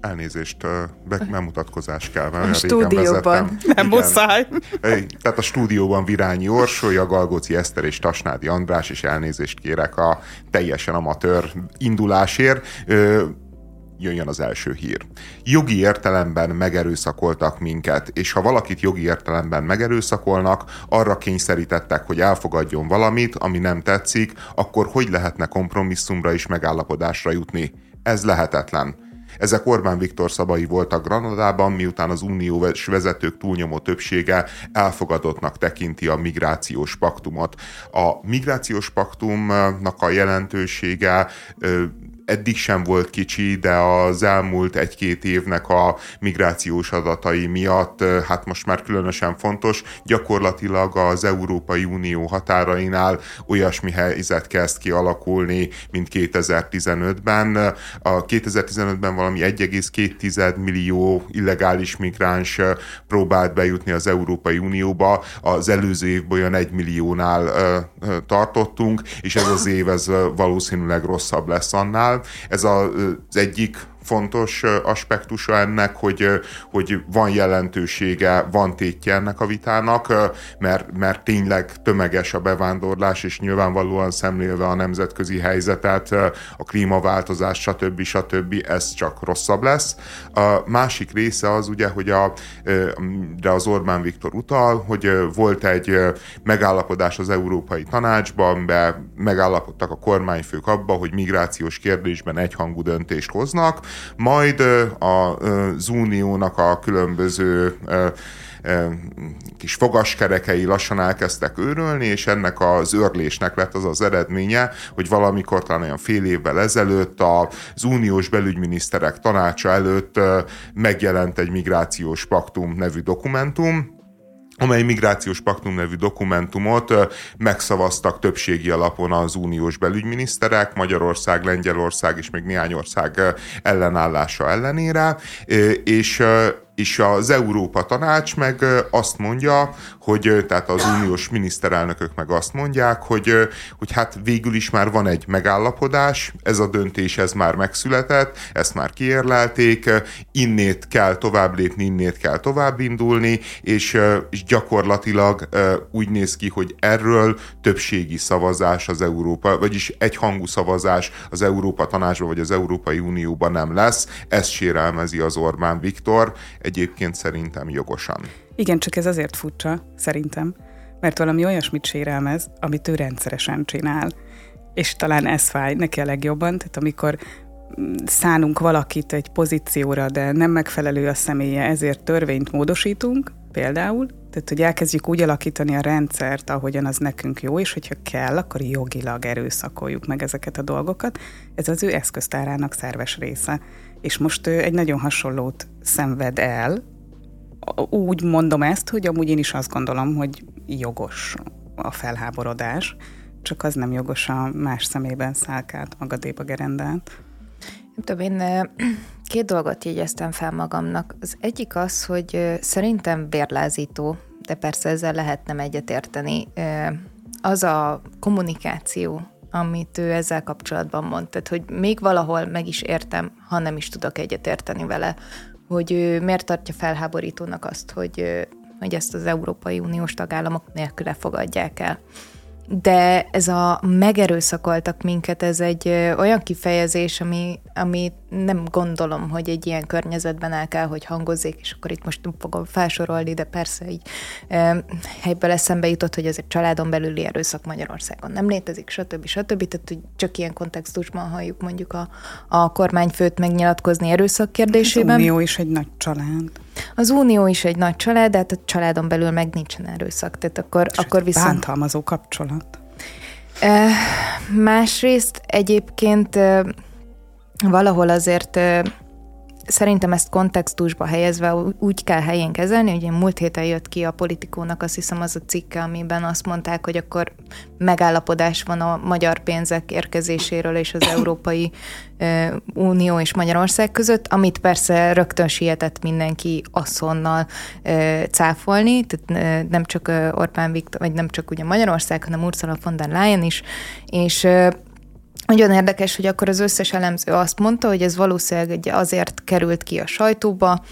elnézést, be, bemutatkozás kell, mert a stúdióban. Nem muszáj. Tehát a stúdióban Virányi Orsolya, Galgóci Eszter és Tasnádi András, és elnézést kérek a teljesen amatőr indulásért jöjjön az első hír. Jogi értelemben megerőszakoltak minket, és ha valakit jogi értelemben megerőszakolnak, arra kényszerítettek, hogy elfogadjon valamit, ami nem tetszik, akkor hogy lehetne kompromisszumra és megállapodásra jutni? Ez lehetetlen. Ezek Orbán Viktor szabai voltak Granadában, miután az uniós vezetők túlnyomó többsége elfogadottnak tekinti a migrációs paktumot. A migrációs paktumnak a jelentősége eddig sem volt kicsi, de az elmúlt egy-két évnek a migrációs adatai miatt, hát most már különösen fontos, gyakorlatilag az Európai Unió határainál olyasmi helyzet kezd kialakulni, mint 2015-ben. A 2015-ben valami 1,2 millió illegális migráns próbált bejutni az Európai Unióba, az előző évben olyan 1 milliónál tartottunk, és ez az év ez valószínűleg rosszabb lesz annál, ez az egyik fontos aspektusa ennek, hogy, hogy van jelentősége, van tétje ennek a vitának, mert, mert tényleg tömeges a bevándorlás, és nyilvánvalóan szemlélve a nemzetközi helyzetet, a klímaváltozás, stb. stb. ez csak rosszabb lesz. A másik része az ugye, hogy a, de az Orbán Viktor utal, hogy volt egy megállapodás az Európai Tanácsban, be megállapodtak a kormányfők abba, hogy migrációs kérdésben egyhangú döntést hoznak, majd az uniónak a különböző kis fogaskerekei lassan elkezdtek őrölni, és ennek az őrlésnek lett az az eredménye, hogy valamikor talán olyan fél évvel ezelőtt az uniós belügyminiszterek tanácsa előtt megjelent egy migrációs paktum nevű dokumentum, amely migrációs paktum nevű dokumentumot megszavaztak többségi alapon az uniós belügyminiszterek, Magyarország, Lengyelország és még néhány ország ellenállása ellenére, és és az Európa Tanács meg azt mondja, hogy tehát az uniós miniszterelnökök meg azt mondják, hogy, hogy hát végül is már van egy megállapodás, ez a döntés ez már megszületett, ezt már kiérlelték, innét kell tovább lépni, innét kell tovább indulni, és, és gyakorlatilag úgy néz ki, hogy erről többségi szavazás az Európa, vagyis egyhangú szavazás az Európa Tanácsban vagy az Európai Unióban nem lesz, ezt sérelmezi az Orbán Viktor, egyébként szerintem jogosan. Igen, csak ez azért furcsa, szerintem, mert valami olyasmit sérelmez, amit ő rendszeresen csinál. És talán ez fáj neki a legjobban, tehát amikor szánunk valakit egy pozícióra, de nem megfelelő a személye, ezért törvényt módosítunk, például, tehát hogy elkezdjük úgy alakítani a rendszert, ahogyan az nekünk jó, és hogyha kell, akkor jogilag erőszakoljuk meg ezeket a dolgokat. Ez az ő eszköztárának szerves része. És most ő egy nagyon hasonlót szenved el, úgy mondom ezt, hogy amúgy én is azt gondolom, hogy jogos a felháborodás, csak az nem jogos a más szemében szálkált magadéba gerendát. Nem tudom, én két dolgot jegyeztem fel magamnak. Az egyik az, hogy szerintem bérlázító, de persze ezzel lehet nem egyetérteni, az a kommunikáció, amit ő ezzel kapcsolatban mond. Tehát, hogy még valahol meg is értem, ha nem is tudok egyetérteni vele, hogy ő miért tartja felháborítónak azt, hogy, hogy ezt az Európai Uniós tagállamok nélküle fogadják el de ez a megerőszakoltak minket, ez egy olyan kifejezés, ami, ami nem gondolom, hogy egy ilyen környezetben el kell, hogy hangozzék, és akkor itt most nem fogom felsorolni, de persze így e, helyből eszembe jutott, hogy ez egy családon belüli erőszak Magyarországon nem létezik, stb. stb. Tehát, hogy csak ilyen kontextusban halljuk mondjuk a, a kormányfőt megnyilatkozni erőszak kérdésében. Az Unió is egy nagy család. Az Unió is egy nagy család, de hát a családon belül meg nincsen erőszak, tehát akkor, És akkor viszont... Bántalmazó kapcsolat. E, másrészt egyébként e, valahol azért szerintem ezt kontextusba helyezve úgy kell helyén kezelni, hogy én múlt héten jött ki a politikónak azt hiszem az a cikke, amiben azt mondták, hogy akkor megállapodás van a magyar pénzek érkezéséről és az Európai Unió és Magyarország között, amit persze rögtön sietett mindenki asszonnal cáfolni, tehát nem csak Orbán Viktor, vagy nem csak ugye Magyarország, hanem Ursula von der Leyen is, és nagyon érdekes, hogy akkor az összes elemző azt mondta, hogy ez valószínűleg azért került ki a sajtóba,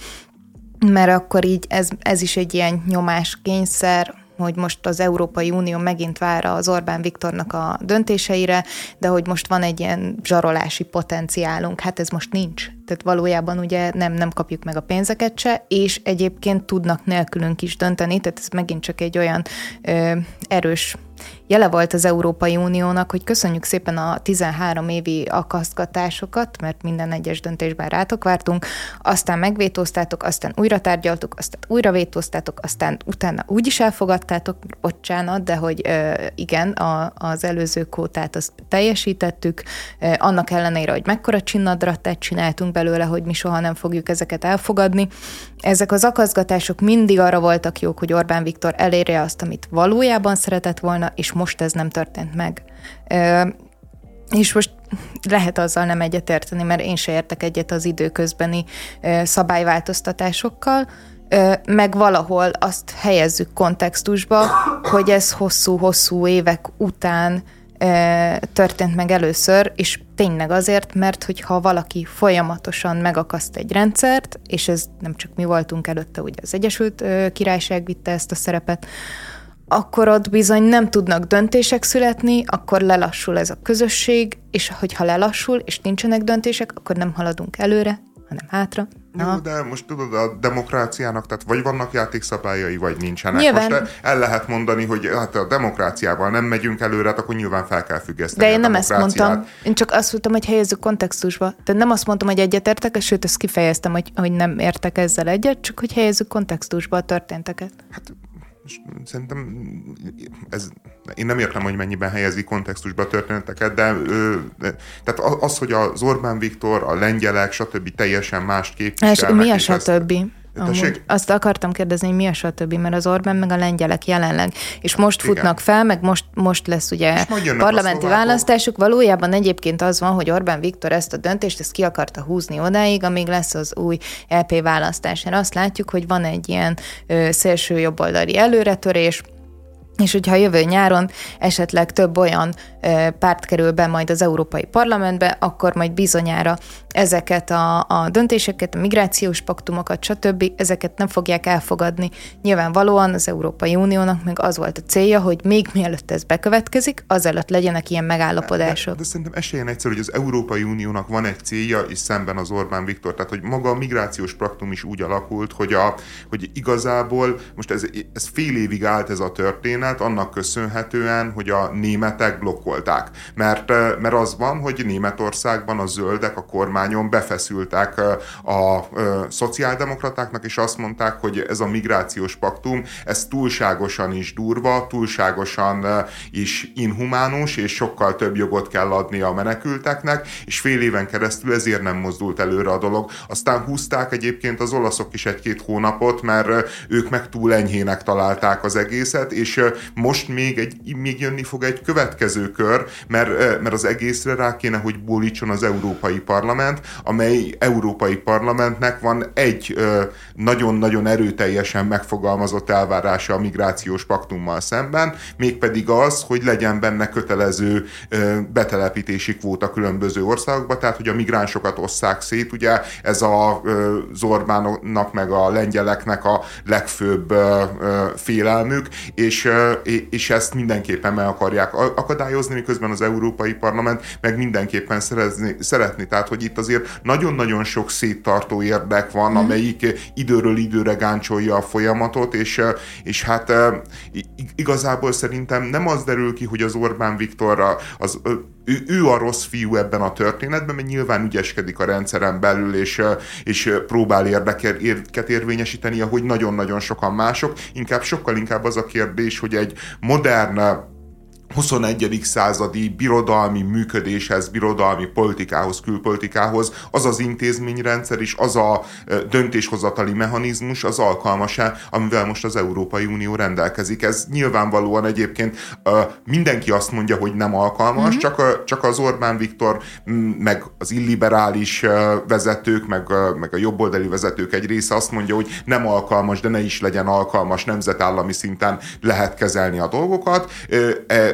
mert akkor így ez, ez is egy ilyen nyomáskényszer, hogy most az Európai Unió megint vár az Orbán Viktornak a döntéseire, de hogy most van egy ilyen zsarolási potenciálunk. Hát ez most nincs. Tehát valójában ugye nem, nem kapjuk meg a pénzeket se, és egyébként tudnak nélkülünk is dönteni, tehát ez megint csak egy olyan ö, erős jele volt az Európai Uniónak, hogy köszönjük szépen a 13 évi akasztgatásokat, mert minden egyes döntésben rátok vártunk, aztán megvétóztátok, aztán újra tárgyaltuk, aztán újra vétóztátok, aztán utána úgy is elfogadtátok, bocsánat, de hogy igen, a, az előző kótát azt teljesítettük, annak ellenére, hogy mekkora csinnadratát csináltunk belőle, hogy mi soha nem fogjuk ezeket elfogadni. Ezek az akaszgatások mindig arra voltak jók, hogy Orbán Viktor elérje azt, amit valójában szeretett volna, és most ez nem történt meg. És most lehet azzal nem egyetérteni, mert én se értek egyet az időközbeni szabályváltoztatásokkal, meg valahol azt helyezzük kontextusba, hogy ez hosszú-hosszú évek után történt meg először, és tényleg azért, mert hogyha valaki folyamatosan megakaszt egy rendszert, és ez nem csak mi voltunk előtte, ugye az Egyesült Királyság vitte ezt a szerepet, akkor ott bizony nem tudnak döntések születni, akkor lelassul ez a közösség, és hogyha lelassul, és nincsenek döntések, akkor nem haladunk előre, hanem hátra. Jó, de most tudod, a demokráciának, tehát vagy vannak játékszabályai, vagy nincsenek. Nyilván. Most el lehet mondani, hogy hát a demokráciával nem megyünk előre, hát akkor nyilván fel kell függeszteni De én nem ezt mondtam, én csak azt mondtam, hogy helyezzük kontextusba. Tehát nem azt mondtam, hogy egyetértek, sőt, ezt kifejeztem, hogy, hogy nem értek ezzel egyet, csak hogy helyezzük kontextusba a történteket. Hát és szerintem ez, én nem értem, hogy mennyiben helyezi kontextusba a történeteket, de, de tehát az, hogy az Orbán Viktor, a lengyelek, stb. teljesen mást képviselnek. És mi a stb.? Ezt, Amúgy azt akartam kérdezni, hogy mi a stb., mert az Orbán meg a lengyelek jelenleg, és most Igen. futnak fel, meg most, most lesz ugye parlamenti választásuk. Valójában egyébként az van, hogy Orbán Viktor ezt a döntést, ezt ki akarta húzni odáig, amíg lesz az új LP választás. Azt látjuk, hogy van egy ilyen ö, szélső jobboldali előretörés, és hogyha jövő nyáron esetleg több olyan párt kerül be majd az Európai Parlamentbe, akkor majd bizonyára ezeket a, a döntéseket, a migrációs paktumokat, stb. ezeket nem fogják elfogadni. Nyilvánvalóan az Európai Uniónak meg az volt a célja, hogy még mielőtt ez bekövetkezik, azelőtt legyenek ilyen megállapodások. De, de, szerintem esélyen egyszerű, hogy az Európai Uniónak van egy célja, és szemben az Orbán Viktor. Tehát, hogy maga a migrációs paktum is úgy alakult, hogy, a, hogy igazából most ez, ez fél évig állt ez a történet, annak köszönhetően, hogy a németek blokkolták. Mert, mert az van, hogy Németországban a zöldek a kormány kormányon befeszültek a, a szociáldemokratáknak, és azt mondták, hogy ez a migrációs paktum, ez túlságosan is durva, túlságosan is inhumánus, és sokkal több jogot kell adni a menekülteknek, és fél éven keresztül ezért nem mozdult előre a dolog. Aztán húzták egyébként az olaszok is egy-két hónapot, mert ők meg túl enyhének találták az egészet, és most még, egy, még jönni fog egy következő kör, mert, mert az egészre rá kéne, hogy bólítson az Európai Parlament, amely Európai Parlamentnek van egy nagyon-nagyon erőteljesen megfogalmazott elvárása a migrációs paktummal szemben, mégpedig az, hogy legyen benne kötelező betelepítési kvóta különböző országokba, tehát hogy a migránsokat osszák szét, ugye ez a, ö, az Orbánnak meg a lengyeleknek a legfőbb félelmük, és, és ezt mindenképpen meg akarják akadályozni, miközben az Európai Parlament meg mindenképpen szeretni, szeretni tehát hogy itt azért nagyon-nagyon sok széttartó érdek van, mm. amelyik időről időre gáncsolja a folyamatot, és, és hát igazából szerintem nem az derül ki, hogy az Orbán Viktor az ő, ő a rossz fiú ebben a történetben, mert nyilván ügyeskedik a rendszeren belül, és, és próbál érdeket érvényesíteni, ahogy nagyon-nagyon sokan mások. Inkább sokkal inkább az a kérdés, hogy egy modern 21. századi birodalmi működéshez, birodalmi politikához, külpolitikához az az intézményrendszer és az a döntéshozatali mechanizmus az alkalmas-e, amivel most az Európai Unió rendelkezik. Ez nyilvánvalóan egyébként mindenki azt mondja, hogy nem alkalmas, mm-hmm. csak, csak az Orbán Viktor, meg az illiberális vezetők, meg, meg a jobboldali vezetők egy része azt mondja, hogy nem alkalmas, de ne is legyen alkalmas, nemzetállami szinten lehet kezelni a dolgokat.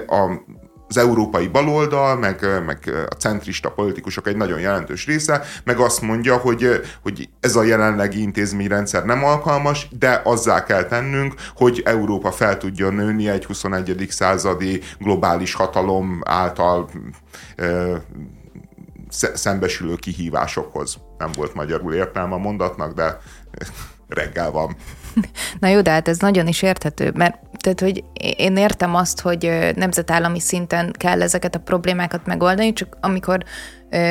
A az európai baloldal, meg, meg a centrista politikusok egy nagyon jelentős része, meg azt mondja, hogy, hogy ez a jelenlegi intézményrendszer nem alkalmas, de azzá kell tennünk, hogy Európa fel tudjon nőni egy 21. századi globális hatalom által ö, szembesülő kihívásokhoz. Nem volt magyarul értelme a mondatnak, de reggel van. Na jó, de hát ez nagyon is érthető, mert tehát, hogy én értem azt, hogy nemzetállami szinten kell ezeket a problémákat megoldani, csak amikor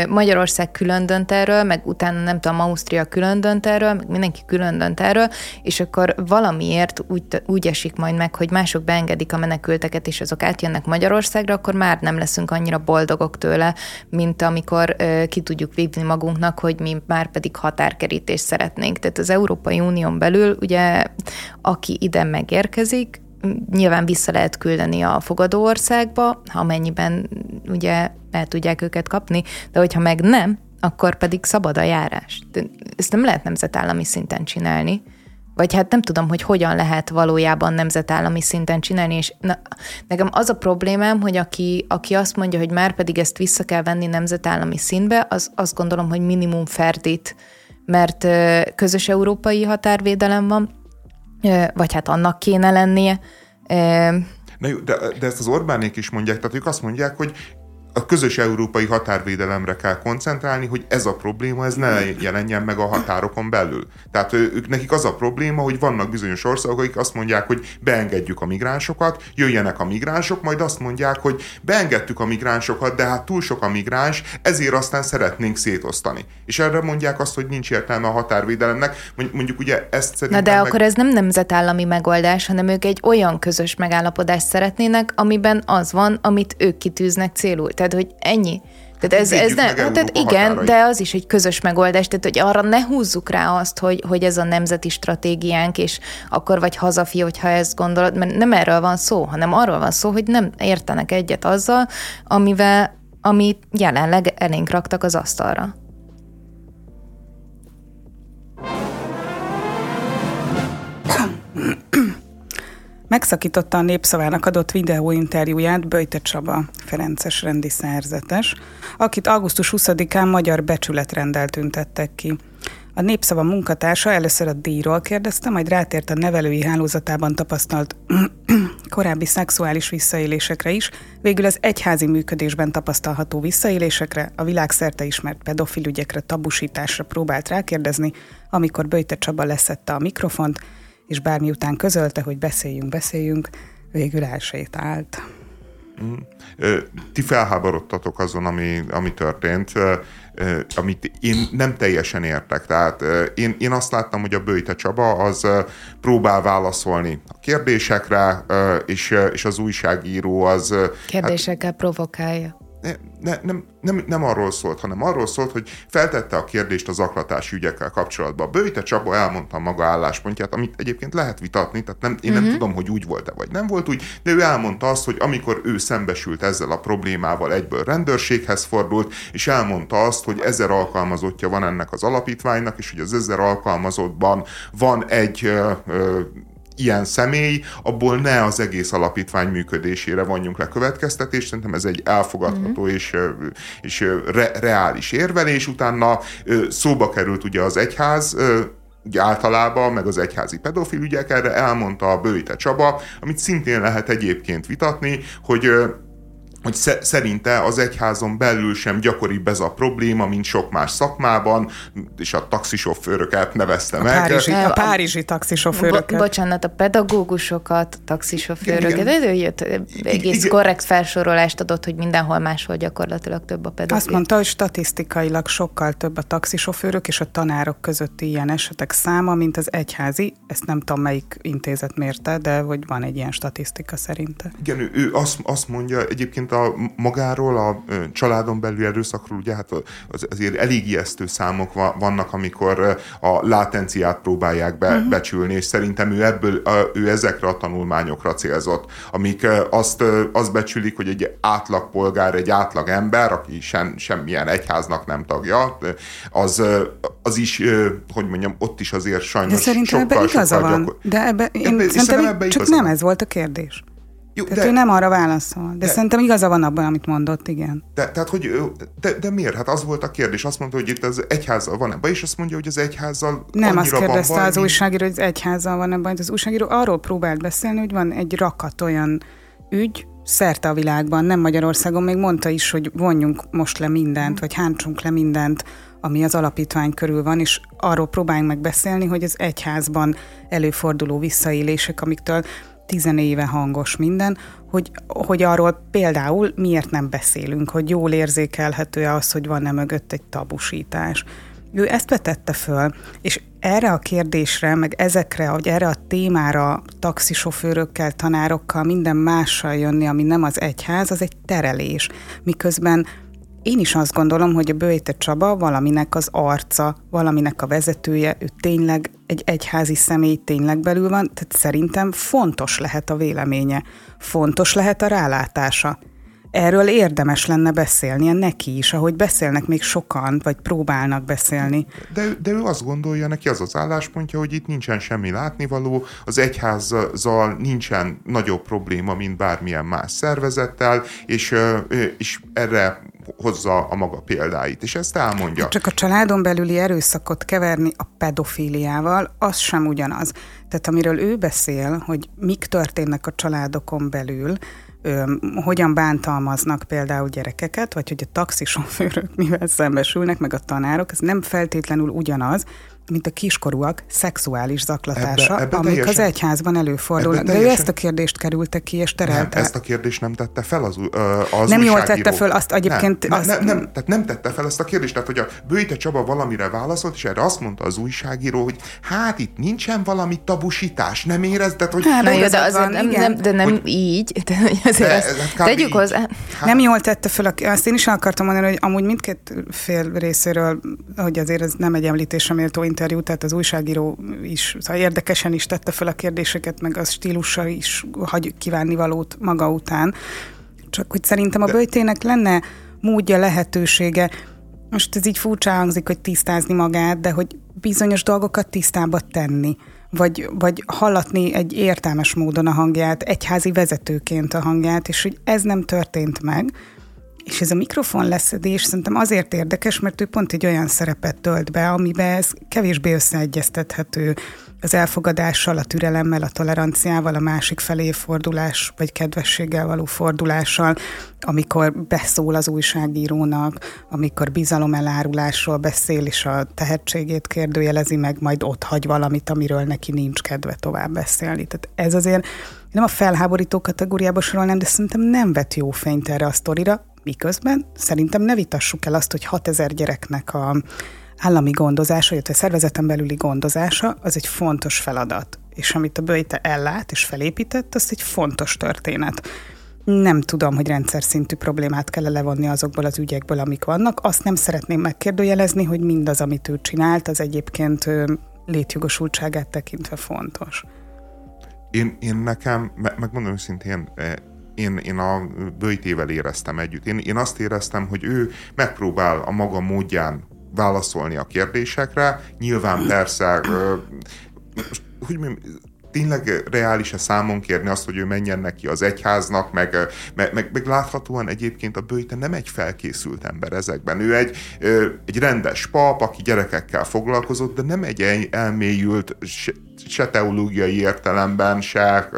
Magyarország külön dönt erről, meg utána nem tudom, Ausztria külön dönt erről, meg mindenki külön dönt erről, és akkor valamiért úgy, úgy esik majd meg, hogy mások beengedik a menekülteket, és azok átjönnek Magyarországra, akkor már nem leszünk annyira boldogok tőle, mint amikor ki tudjuk vívni magunknak, hogy mi már pedig határkerítést szeretnénk. Tehát az Európai Unión belül ugye aki ide megérkezik, nyilván vissza lehet küldeni a fogadó országba, amennyiben ugye el tudják őket kapni, de hogyha meg nem, akkor pedig szabad a járás. Ezt nem lehet nemzetállami szinten csinálni. Vagy hát nem tudom, hogy hogyan lehet valójában nemzetállami szinten csinálni, és na, nekem az a problémám, hogy aki, aki azt mondja, hogy már pedig ezt vissza kell venni nemzetállami szintbe, az azt gondolom, hogy minimum ferdít, mert közös európai határvédelem van, vagy hát annak kéne lennie. Na jó, de, de ezt az Orbánék is mondják, tehát ők azt mondják, hogy a közös európai határvédelemre kell koncentrálni, hogy ez a probléma, ez ne jelenjen meg a határokon belül. Tehát ők, nekik az a probléma, hogy vannak bizonyos országok, akik azt mondják, hogy beengedjük a migránsokat, jöjjenek a migránsok, majd azt mondják, hogy beengedtük a migránsokat, de hát túl sok a migráns, ezért aztán szeretnénk szétosztani. És erre mondják azt, hogy nincs értelme a határvédelemnek. Mondjuk ugye ezt szerintem... Na de meg... akkor ez nem nemzetállami megoldás, hanem ők egy olyan közös megállapodást szeretnének, amiben az van, amit ők kitűznek célul. Tehát tehát, hogy ennyi. Tehát ez, ez nem, hát, tehát igen, határai. de az is egy közös megoldás, tehát hogy arra ne húzzuk rá azt, hogy, hogy ez a nemzeti stratégiánk, és akkor vagy hazafi, hogyha ezt gondolod, mert nem erről van szó, hanem arról van szó, hogy nem értenek egyet azzal, amivel, amit jelenleg elénk raktak az asztalra. Megszakította a Népszavának adott videóinterjúját Böjte Csaba, Ferences rendi szerzetes, akit augusztus 20-án magyar becsületrendel tüntettek ki. A Népszava munkatársa először a díjról kérdezte, majd rátért a nevelői hálózatában tapasztalt korábbi szexuális visszaélésekre is, végül az egyházi működésben tapasztalható visszaélésekre, a világszerte ismert pedofil ügyekre, tabusításra próbált rákérdezni, amikor Böjte Csaba leszette a mikrofont, és bármi után közölte, hogy beszéljünk, beszéljünk, végül elsétált. Mm. Ti felháborodtatok azon, ami, ami történt, amit én nem teljesen értek. Tehát én, én azt láttam, hogy a Bőjte Csaba az próbál válaszolni a kérdésekre, és, és az újságíró az... Kérdésekkel hát, provokálja ne, nem, nem, nem arról szólt, hanem arról szólt, hogy feltette a kérdést az aklatási ügyekkel kapcsolatban. Bőjte Csaba elmondta maga álláspontját, amit egyébként lehet vitatni, tehát nem, én nem uh-huh. tudom, hogy úgy volt-e vagy nem volt úgy, de ő elmondta azt, hogy amikor ő szembesült ezzel a problémával, egyből rendőrséghez fordult, és elmondta azt, hogy ezer alkalmazottja van ennek az alapítványnak, és hogy az ezer alkalmazottban van egy ö, ö, ilyen személy, abból ne az egész alapítvány működésére vonjunk le következtetést, szerintem ez egy elfogadható mm-hmm. és, és re, reális érvelés. Utána szóba került ugye az egyház, ugye általában, meg az egyházi pedofil ügyek, erre elmondta a Bőjte Csaba, amit szintén lehet egyébként vitatni, hogy hogy szerinte az egyházon belül sem gyakoribb ez a probléma, mint sok más szakmában, és a taxisofőröket nevezte a meg. Párizsi, a párizsi taxisofőröket. Bo- bocsánat, a pedagógusokat, a taxisofőröket. Igen, jött egész igen. korrekt felsorolást adott, hogy mindenhol máshol gyakorlatilag több a pedagógus. Azt mondta, hogy statisztikailag sokkal több a taxisofőrök és a tanárok közötti ilyen esetek száma, mint az egyházi. Ezt nem tudom, melyik intézet mérte, de hogy van egy ilyen statisztika szerinte. Igen, ő, ő azt, azt mondja egyébként a magáról, a családon belül erőszakról, ugye hát az, azért elég ijesztő számok vannak, amikor a látenciát próbálják be, uh-huh. becsülni, és szerintem ő ebből, ő ezekre a tanulmányokra célzott, amik azt, azt becsülik, hogy egy átlagpolgár, egy átlag ember, aki sem, semmilyen egyháznak nem tagja, az, az is, hogy mondjam, ott is azért sajnos de szerintem sokkal, ebbe igaza sokkal van. Gyakor... De ebbe, én ebbe, szerintem ebbe csak nem ez volt a kérdés. Jó, tehát de, ő nem arra válaszol, de, de szerintem igaza van abban, amit mondott, igen. De, tehát, hogy, de, de miért? Hát az volt a kérdés. Azt mondta, hogy itt az egyházzal van ebben, és azt mondja, hogy az egyházzal Nem, azt kérdezte van az újságíró, hogy az egyházzal van ebben. Az újságíró arról próbált beszélni, hogy van egy rakat olyan ügy, szerte a világban, nem Magyarországon, még mondta is, hogy vonjunk most le mindent, vagy hántsunk le mindent, ami az alapítvány körül van, és arról próbáljunk meg beszélni, hogy az egyházban előforduló visszaélések, amiktől tizenéve hangos minden, hogy, hogy arról például miért nem beszélünk, hogy jól érzékelhető-e az, hogy van-e mögött egy tabusítás. Ő ezt vetette föl, és erre a kérdésre, meg ezekre, hogy erre a témára taxisofőrökkel, tanárokkal, minden mással jönni, ami nem az egyház, az egy terelés. Miközben én is azt gondolom, hogy a Bőjte Csaba valaminek az arca, valaminek a vezetője, ő tényleg egy egyházi személy tényleg belül van, tehát szerintem fontos lehet a véleménye, fontos lehet a rálátása. Erről érdemes lenne beszélnie neki is, ahogy beszélnek még sokan, vagy próbálnak beszélni. De, de ő azt gondolja, neki az az álláspontja, hogy itt nincsen semmi látnivaló, az egyházzal nincsen nagyobb probléma, mint bármilyen más szervezettel, és, és erre hozza a maga példáit, és ezt elmondja. Csak a családon belüli erőszakot keverni a pedofíliával, az sem ugyanaz. Tehát amiről ő beszél, hogy mik történnek a családokon belül, ö, hogyan bántalmaznak például gyerekeket, vagy hogy a taxisofőrök mivel szembesülnek, meg a tanárok, ez nem feltétlenül ugyanaz, mint a kiskorúak szexuális zaklatása, ebbe, ebbe amik teljesen, az egyházban előfordulnak. De ő ezt a kérdést kerülte ki, és terelte. Nem, ezt a kérdést nem tette fel az, az Nem jól tette fel, azt egyébként... Nem, az... nem, nem, tehát nem tette fel ezt a kérdést, tehát hogy a Bőjte Csaba valamire válaszolt, és erre azt mondta az újságíró, hogy hát itt nincsen valami tabusítás, nem érezded, hogy... Hát, jó, de, azért nem, nem, de nem hogy, így, de azért de, ezt tegyük hozzá. Hát, nem jól tette fel, azt én is akartam mondani, hogy amúgy mindkét fél részéről, hogy azért ez nem egy említésre méltó interjú, tehát az újságíró is szóval érdekesen is tette fel a kérdéseket, meg az stílussal is hagy kívánni valót maga után. Csak hogy szerintem a böjtének lenne módja, lehetősége, most ez így furcsa hangzik, hogy tisztázni magát, de hogy bizonyos dolgokat tisztába tenni, vagy, vagy hallatni egy értelmes módon a hangját, egyházi vezetőként a hangját, és hogy ez nem történt meg, és ez a mikrofon leszedés szerintem azért érdekes, mert ő pont egy olyan szerepet tölt be, amiben ez kevésbé összeegyeztethető az elfogadással, a türelemmel, a toleranciával, a másik felé fordulás, vagy kedvességgel való fordulással, amikor beszól az újságírónak, amikor bizalomelárulásról beszél, és a tehetségét kérdőjelezi meg, majd ott hagy valamit, amiről neki nincs kedve tovább beszélni. Tehát ez azért nem a felháborító kategóriába sorolnám, de szerintem nem vet jó fényt erre a sztorira, Miközben szerintem ne vitassuk el azt, hogy 6000 gyereknek a állami gondozása, illetve szervezeten belüli gondozása, az egy fontos feladat. És amit a Böjte ellát és felépített, az egy fontos történet. Nem tudom, hogy rendszer szintű problémát kell levonni azokból az ügyekből, amik vannak. Azt nem szeretném megkérdőjelezni, hogy mindaz, amit ő csinált, az egyébként létjogosultságát tekintve fontos. Én, én nekem, megmondom őszintén, én, én a bőjtével éreztem együtt. Én, én azt éreztem, hogy ő megpróbál a maga módján válaszolni a kérdésekre. Nyilván persze, hogy tényleg reális-e számon kérni azt, hogy ő menjen neki az egyháznak, meg, meg, meg, meg láthatóan egyébként a bőjte nem egy felkészült ember ezekben. Ő egy, egy rendes pap, aki gyerekekkel foglalkozott, de nem egy elmélyült, se teológiai értelemben, se,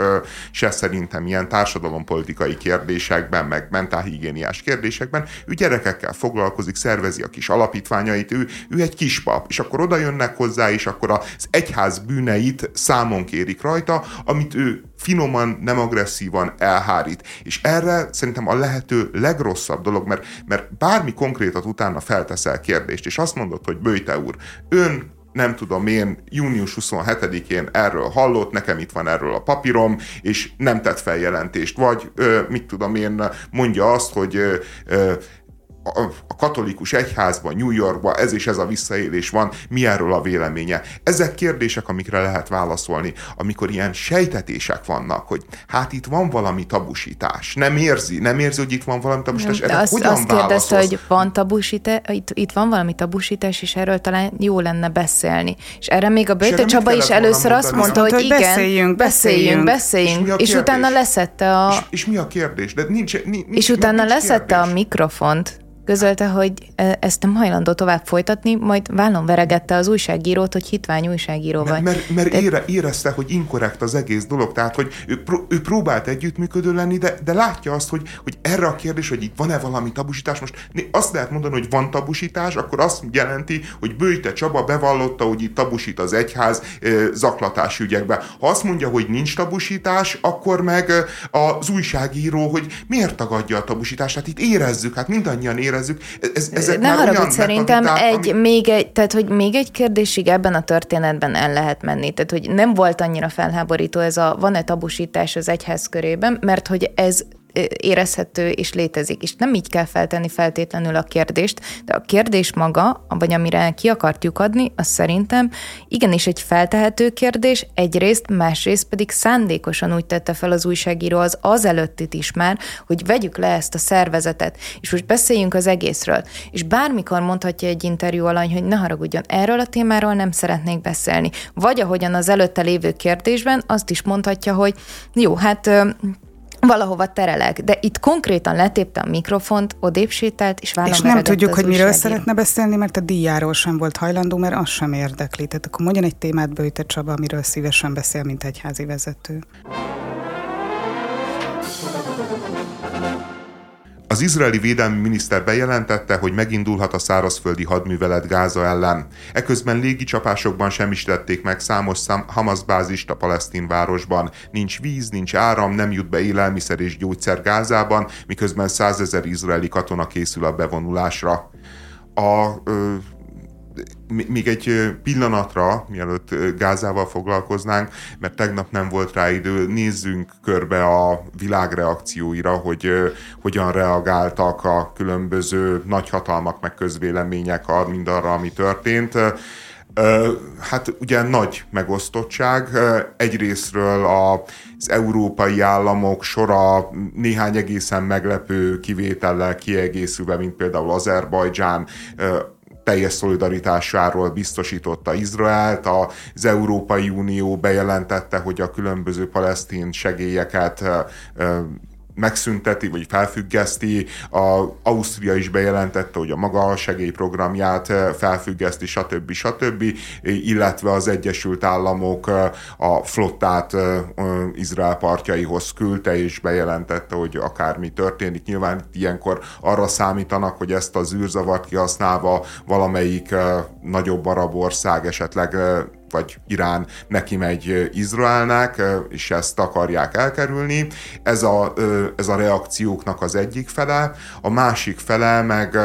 se szerintem ilyen társadalompolitikai kérdésekben, meg mentálhigiéniás kérdésekben. Ő gyerekekkel foglalkozik, szervezi a kis alapítványait, ő, ő egy kis pap, és akkor oda jönnek hozzá, és akkor az egyház bűneit számon kérik rajta, amit ő finoman, nem agresszívan elhárít. És erre szerintem a lehető legrosszabb dolog, mert, mert bármi konkrétat utána felteszel kérdést, és azt mondod, hogy Böjte úr, ön nem tudom én, június 27-én erről hallott, nekem itt van erről a papírom, és nem tett feljelentést, vagy ö, mit tudom én, mondja azt, hogy ö, ö, a katolikus egyházban, New Yorkban ez és ez a visszaélés van, mi erről a véleménye. Ezek kérdések, amikre lehet válaszolni, amikor ilyen sejtetések vannak, hogy hát itt van valami tabusítás. Nem érzi, nem érzi, hogy itt van valami tabusítás. Erre azt, hogyan azt kérdezte, hogy van tabusítás, itt, itt van valami tabusítás, és erről talán jó lenne beszélni. És erre még a Böjte Csaba is először azt mondta, hogy, hogy igen, beszéljünk, beszéljünk, beszéljünk, és, és utána leszette a... És, és mi a kérdés? De nincs, nincs, és utána nincs leszette kérdés. a mikrofont, közölte, hogy e, ezt nem hajlandó tovább folytatni, majd vállon veregette az újságírót, hogy hitvány újságíró vagy. Mert, mert, mert ére, érezte, hogy inkorrekt az egész dolog, tehát hogy ő, ő próbált együttműködő lenni, de, de látja azt, hogy, hogy erre a kérdés, hogy itt van-e valami tabusítás, most azt lehet mondani, hogy van tabusítás, akkor azt jelenti, hogy Bőjte Csaba bevallotta, hogy itt tabusít az egyház zaklatási ügyekbe. Ha azt mondja, hogy nincs tabusítás, akkor meg az újságíró, hogy miért tagadja a tabusítást, hát itt érezzük, hát mindannyian érezzük, érezzük. Ez, ezek ne haragudj, szerintem egy, ami... még egy, tehát, hogy még egy kérdésig ebben a történetben el lehet menni. Tehát, hogy nem volt annyira felháborító ez a van-e tabusítás az egyház körében, mert hogy ez érezhető és létezik. És nem így kell feltenni feltétlenül a kérdést, de a kérdés maga, vagy amire ki akartjuk adni, az szerintem igenis egy feltehető kérdés, egyrészt, másrészt pedig szándékosan úgy tette fel az újságíró az az előttit is már, hogy vegyük le ezt a szervezetet, és most beszéljünk az egészről. És bármikor mondhatja egy interjú alany, hogy ne haragudjon, erről a témáról nem szeretnék beszélni. Vagy ahogyan az előtte lévő kérdésben azt is mondhatja, hogy jó, hát valahova terelek, de itt konkrétan letépte a mikrofont, odébb sétált, és És nem tudjuk, hogy miről szeretne beszélni, mert a díjáról sem volt hajlandó, mert az sem érdekli. Tehát akkor mondjon egy témát Bőjte Csaba, amiről szívesen beszél, mint egy házi vezető. Az izraeli védelmi miniszter bejelentette, hogy megindulhat a szárazföldi hadművelet Gáza ellen. Eközben légicsapásokban semmisítették meg számos Hamas bázist a palesztin városban. Nincs víz, nincs áram, nem jut be élelmiszer és gyógyszer Gázában, miközben százezer izraeli katona készül a bevonulásra. A ö, még egy pillanatra, mielőtt Gázával foglalkoznánk, mert tegnap nem volt rá idő, nézzünk körbe a világ reakcióira, hogy hogyan reagáltak a különböző nagyhatalmak meg közvélemények mindarra, ami történt. Hát ugye nagy megosztottság. Egyrésztről az európai államok sora néhány egészen meglepő kivétellel kiegészülve, mint például Azerbajdzsán, teljes szolidaritásáról biztosította Izraelt. Az Európai Unió bejelentette, hogy a különböző palesztin segélyeket megszünteti, vagy felfüggeszti. A Ausztria is bejelentette, hogy a maga segélyprogramját eh, felfüggeszti, stb. stb. Illetve az Egyesült Államok eh, a flottát eh, Izrael partjaihoz küldte, és bejelentette, hogy akármi történik. Nyilván ilyenkor arra számítanak, hogy ezt az űrzavart kihasználva valamelyik nagyobb arab ország esetleg vagy Irán neki megy Izraelnek, és ezt akarják elkerülni. Ez a, ez a reakcióknak az egyik fele, a másik fele meg,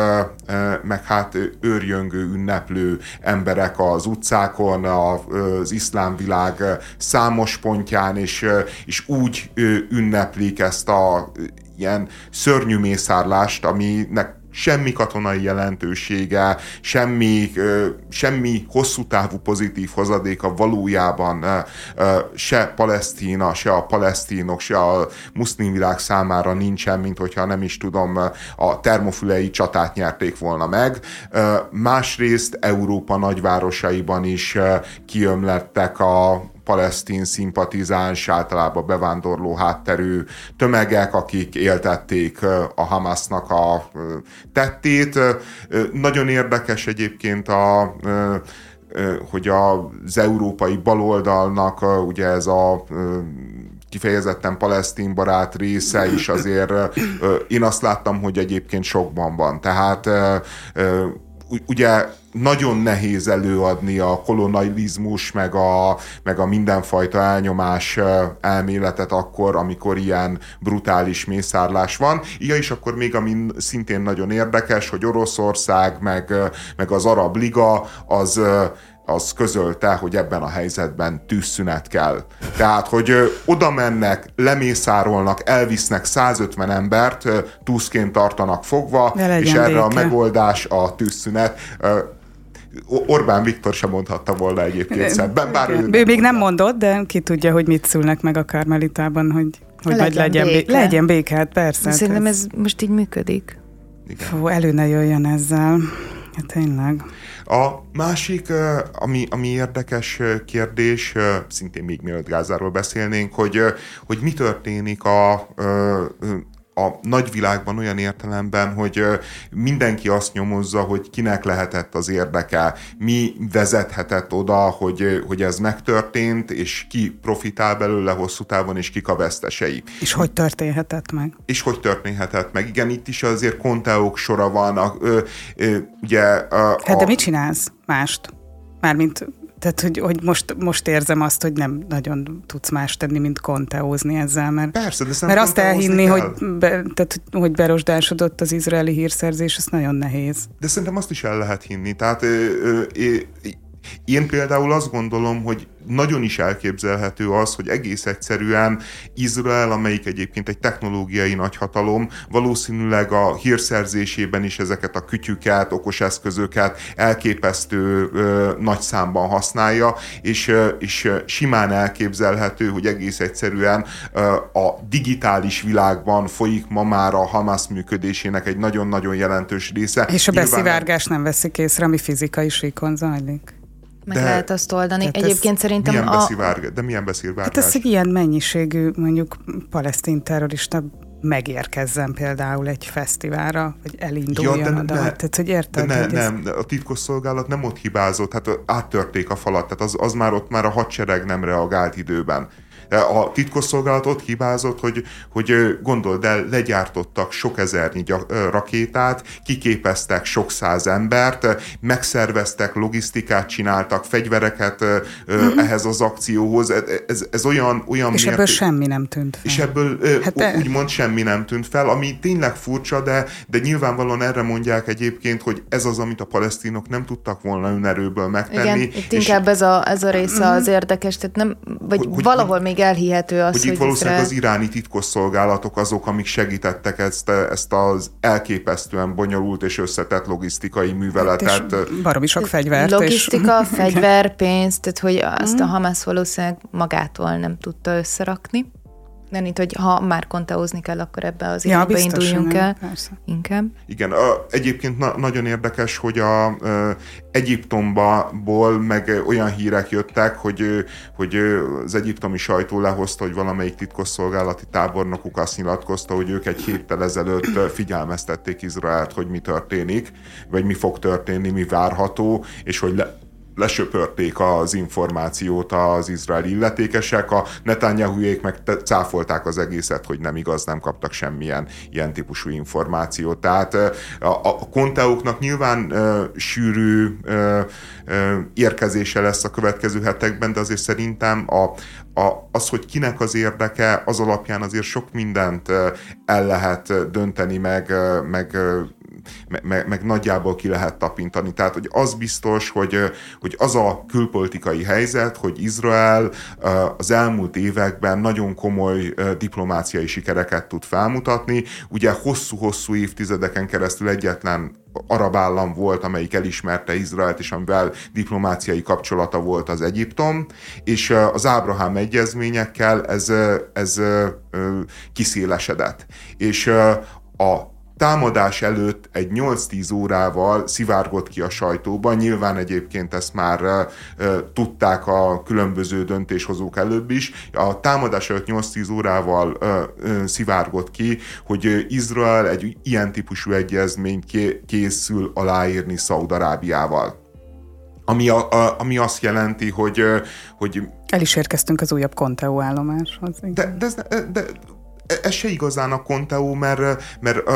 meg hát őrjöngő, ünneplő emberek az utcákon, az iszlám világ számos pontján, és, és úgy ünneplik ezt a ilyen szörnyű mészárlást, aminek semmi katonai jelentősége, semmi, semmi hosszú távú pozitív hozadéka valójában se Palesztina, se a palesztinok, se a muszlim világ számára nincsen, mint hogyha nem is tudom, a termofülei csatát nyerték volna meg. Másrészt Európa nagyvárosaiban is kiömlettek a palesztin szimpatizáns, általában bevándorló hátterű tömegek, akik éltették a Hamasnak a tettét. Nagyon érdekes egyébként a hogy az európai baloldalnak ugye ez a kifejezetten palesztin barát része is azért én azt láttam, hogy egyébként sokban van. Tehát ugye nagyon nehéz előadni a kolonializmus, meg a, meg a mindenfajta elnyomás elméletet akkor, amikor ilyen brutális mészárlás van. Igen, és akkor még ami szintén nagyon érdekes, hogy Oroszország, meg, meg az Arab Liga, az az közölte, hogy ebben a helyzetben tűzszünet kell. Tehát, hogy oda mennek, lemészárolnak, elvisznek 150 embert, túszként tartanak fogva, és erre béke. a megoldás a tűzszünet. Orbán Viktor sem mondhatta volna egyébként szebben, bár ő, ő még nem mondott, de ki tudja, hogy mit szülnek meg a Kármelitában, hogy, hogy legyen, legyen béke. Legyen béke, hát persze. Hát Szerintem ez... ez most így működik. Igen. Fú, elő ne jöjjön ezzel. Hát tényleg. A másik, ami, ami érdekes kérdés, szintén még mielőtt Gázáról beszélnénk, hogy, hogy mi történik a a nagyvilágban olyan értelemben, hogy mindenki azt nyomozza, hogy kinek lehetett az érdeke, mi vezethetett oda, hogy, hogy ez megtörtént, és ki profitál belőle hosszú távon, és kik a vesztesei. És hogy történhetett meg? És hogy történhetett meg. Igen, itt is azért konteók sora van. A, ö, ö, ugye, a, hát de mit csinálsz mást? Mármint tehát, hogy, hogy most, most érzem azt, hogy nem nagyon tudsz más tenni, mint konteózni ezzel, mert, Persze, de mert azt elhinni, kell. hogy, be, tehát, hogy berosdásodott az izraeli hírszerzés, ez nagyon nehéz. De szerintem azt is el lehet hinni. Tehát ö, ö, ö, én például azt gondolom, hogy nagyon is elképzelhető az, hogy egész egyszerűen Izrael, amelyik egyébként egy technológiai nagyhatalom, valószínűleg a hírszerzésében is ezeket a kütyüket, okos eszközöket elképesztő ö, nagy számban használja, és, ö, és simán elképzelhető, hogy egész egyszerűen ö, a digitális világban folyik ma már a Hamas működésének egy nagyon-nagyon jelentős része. És a beszivárgás nem veszik észre, ami fizikai síkon zajlik. Meg de, lehet azt oldani. Egyébként szerintem milyen a... Beszivárg, de milyen beszivárgás? Hát ez egy ilyen mennyiségű, mondjuk palesztin terrorista megérkezzen például egy fesztiválra, vagy elinduljon ja, de oda. Ne, Tehát, hogy érted? De ne, nem, ez... a titkosszolgálat nem ott hibázott, hát áttörték a falat, tehát az, az már ott már a hadsereg nem reagált időben. A titkosszolgálat ott hibázott, hogy, hogy gondold el, legyártottak sok ezernyi rakétát, kiképeztek sok száz embert, megszerveztek, logisztikát csináltak, fegyvereket mm-hmm. ehhez az akcióhoz. Ez, ez, ez olyan, olyan És mérték, ebből semmi nem tűnt fel. És ebből hát de... úgymond semmi nem tűnt fel, ami tényleg furcsa, de, de nyilvánvalóan erre mondják egyébként, hogy ez az, amit a palesztinok nem tudtak volna önerőből megtenni. Igen, itt és inkább ez a, ez a része az érdekes, tehát nem, vagy hogy, valahol még még elhihető az, hogy, hogy valószínűleg Izrael... az iráni titkosszolgálatok azok, amik segítettek ezt, ezt az elképesztően bonyolult és összetett logisztikai műveletet. És baromi sok fegyvert. Logisztika, és... fegyver, pénz, tehát hogy azt a mhm. Hamas valószínűleg magától nem tudta összerakni. Nem itt, hogy ha már konteózni kell, akkor ebbe az irányba ja, induljunk el. Persze. Inkább. Igen, a, egyébként na, nagyon érdekes, hogy a, a Egyiptomból meg olyan hírek jöttek, hogy, hogy az egyiptomi sajtó lehozta, hogy valamelyik titkosszolgálati tábornokuk azt nyilatkozta, hogy ők egy héttel ezelőtt figyelmeztették Izraelt, hogy mi történik, vagy mi fog történni, mi várható, és hogy le, lesöpörték az információt az izraeli illetékesek, a Netanyahuék meg cáfolták az egészet, hogy nem igaz, nem kaptak semmilyen ilyen típusú információt. Tehát a, a konteóknak nyilván sűrű uh, uh, érkezése lesz a következő hetekben, de azért szerintem a, a, az, hogy kinek az érdeke, az alapján azért sok mindent el lehet dönteni, meg, meg meg, meg nagyjából ki lehet tapintani. Tehát, hogy az biztos, hogy, hogy az a külpolitikai helyzet, hogy Izrael az elmúlt években nagyon komoly diplomáciai sikereket tud felmutatni. Ugye hosszú-hosszú évtizedeken keresztül egyetlen arab állam volt, amelyik elismerte Izraelt, és amivel diplomáciai kapcsolata volt az Egyiptom, és az Ábrahám egyezményekkel ez, ez kiszélesedett. És a támadás előtt egy 8-10 órával szivárgott ki a sajtóban, nyilván egyébként ezt már e, tudták a különböző döntéshozók előbb is, a támadás előtt 8-10 órával e, e, szivárgott ki, hogy Izrael egy ilyen típusú egyezményt készül aláírni Szaudarábiával. Ami, a, a, ami azt jelenti, hogy, hogy el is érkeztünk az újabb Conteo állomáshoz. De, de, de ez se igazán a Conteo, mert, mert uh,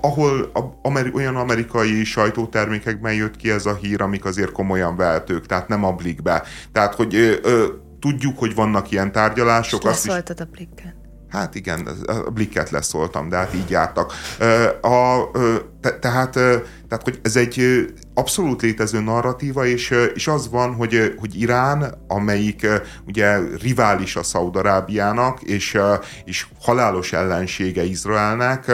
ahol a, ameri, olyan amerikai sajtótermékekben jött ki ez a hír, amik azért komolyan vehetők, tehát nem a blikbe. Tehát, hogy uh, tudjuk, hogy vannak ilyen tárgyalások. És leszóltad is... a blikket. Hát igen, a blikket leszóltam, de hát így jártak. Uh, a, uh, te, tehát, tehát, hogy ez egy abszolút létező narratíva, és, és az van, hogy, hogy Irán, amelyik ugye rivális a Szaudarábiának, és, és halálos ellensége Izraelnek,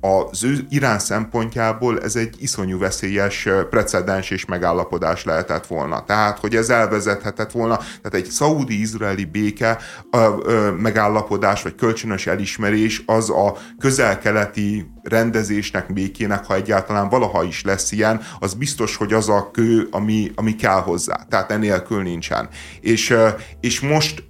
az ő Irán szempontjából ez egy iszonyú veszélyes precedens és megállapodás lehetett volna. Tehát, hogy ez elvezethetett volna, tehát egy szaudi-izraeli béke megállapodás, vagy kölcsönös elismerés az a közel-keleti rendezésnek, békének, ha egyáltalán valaha is lesz ilyen, az biztos, hogy az a kő, ami, ami kell hozzá. Tehát enélkül nincsen. És, és most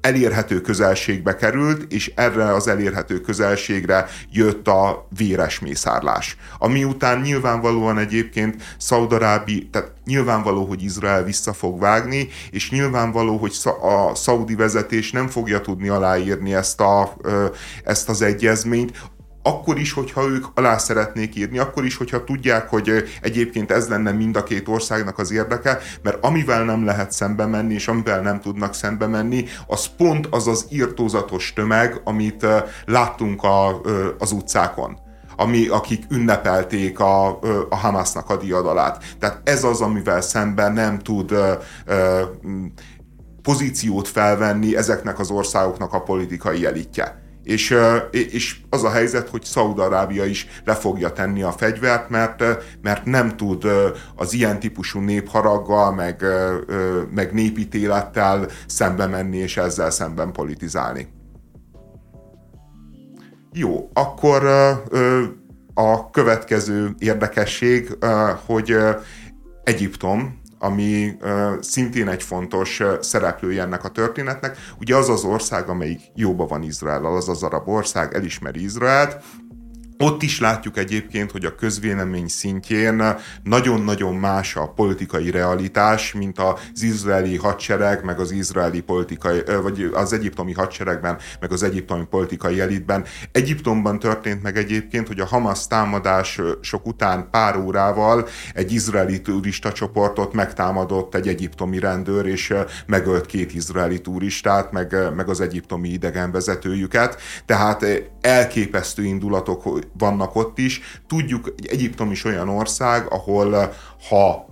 elérhető közelségbe került, és erre az elérhető közelségre jött a véres mészárlás. Ami után nyilvánvalóan egyébként Szaudarábi, tehát nyilvánvaló, hogy Izrael vissza fog vágni, és nyilvánvaló, hogy a szaudi vezetés nem fogja tudni aláírni ezt, a, ezt az egyezményt, akkor is, hogyha ők alá szeretnék írni, akkor is, hogyha tudják, hogy egyébként ez lenne mind a két országnak az érdeke, mert amivel nem lehet szembe menni, és amivel nem tudnak szembe menni, az pont az az írtózatos tömeg, amit láttunk a, az utcákon ami, akik ünnepelték a, a Hamasnak a diadalát. Tehát ez az, amivel szemben nem tud ö, ö, pozíciót felvenni ezeknek az országoknak a politikai elitje. És, és az a helyzet, hogy Szaudarábia is le fogja tenni a fegyvert, mert, mert nem tud az ilyen típusú népharaggal, meg, meg népítélettel szembe menni, és ezzel szemben politizálni. Jó, akkor a következő érdekesség, hogy Egyiptom ami szintén egy fontos szereplője ennek a történetnek. Ugye az az ország, amelyik jóba van Izrael, az az arab ország, elismeri Izraelt, ott is látjuk egyébként, hogy a közvélemény szintjén nagyon-nagyon más a politikai realitás, mint az izraeli hadsereg, meg az izraeli politikai, vagy az egyiptomi hadseregben, meg az egyiptomi politikai elitben. Egyiptomban történt meg egyébként, hogy a Hamas támadás sok után pár órával egy izraeli turista csoportot megtámadott egy egyiptomi rendőr, és megölt két izraeli turistát, meg, meg az egyiptomi idegenvezetőjüket. Tehát elképesztő indulatok vannak ott is. Tudjuk, Egyiptom is olyan ország, ahol eh, ha,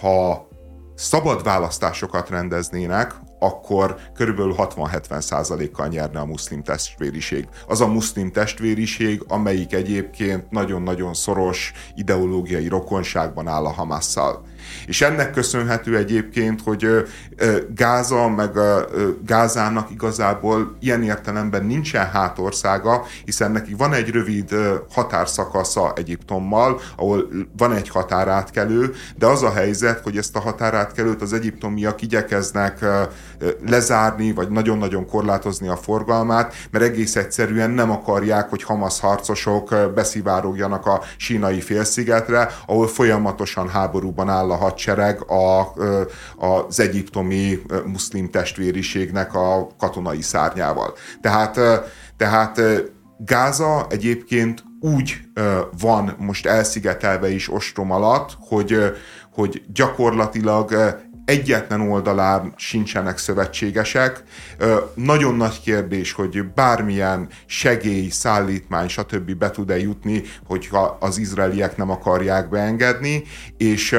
ha szabad választásokat rendeznének, akkor körülbelül 60-70 százalékkal nyerne a muszlim testvériség. Az a muszlim testvériség, amelyik egyébként nagyon-nagyon szoros ideológiai rokonságban áll a Hamasszal. És ennek köszönhető egyébként, hogy Gáza meg Gázának igazából ilyen értelemben nincsen hátországa, hiszen neki van egy rövid határszakasza Egyiptommal, ahol van egy határátkelő, de az a helyzet, hogy ezt a határátkelőt az egyiptomiak igyekeznek lezárni, vagy nagyon-nagyon korlátozni a forgalmát, mert egész egyszerűen nem akarják, hogy Hamas harcosok beszivárogjanak a sínai félszigetre, ahol folyamatosan háborúban áll a hadsereg a, az egyiptomi muszlim testvériségnek a katonai szárnyával. Tehát, tehát Gáza egyébként úgy van most elszigetelve is ostrom alatt, hogy, hogy gyakorlatilag egyetlen oldalán sincsenek szövetségesek. Nagyon nagy kérdés, hogy bármilyen segély, szállítmány, stb. be tud-e jutni, hogyha az izraeliek nem akarják beengedni, és,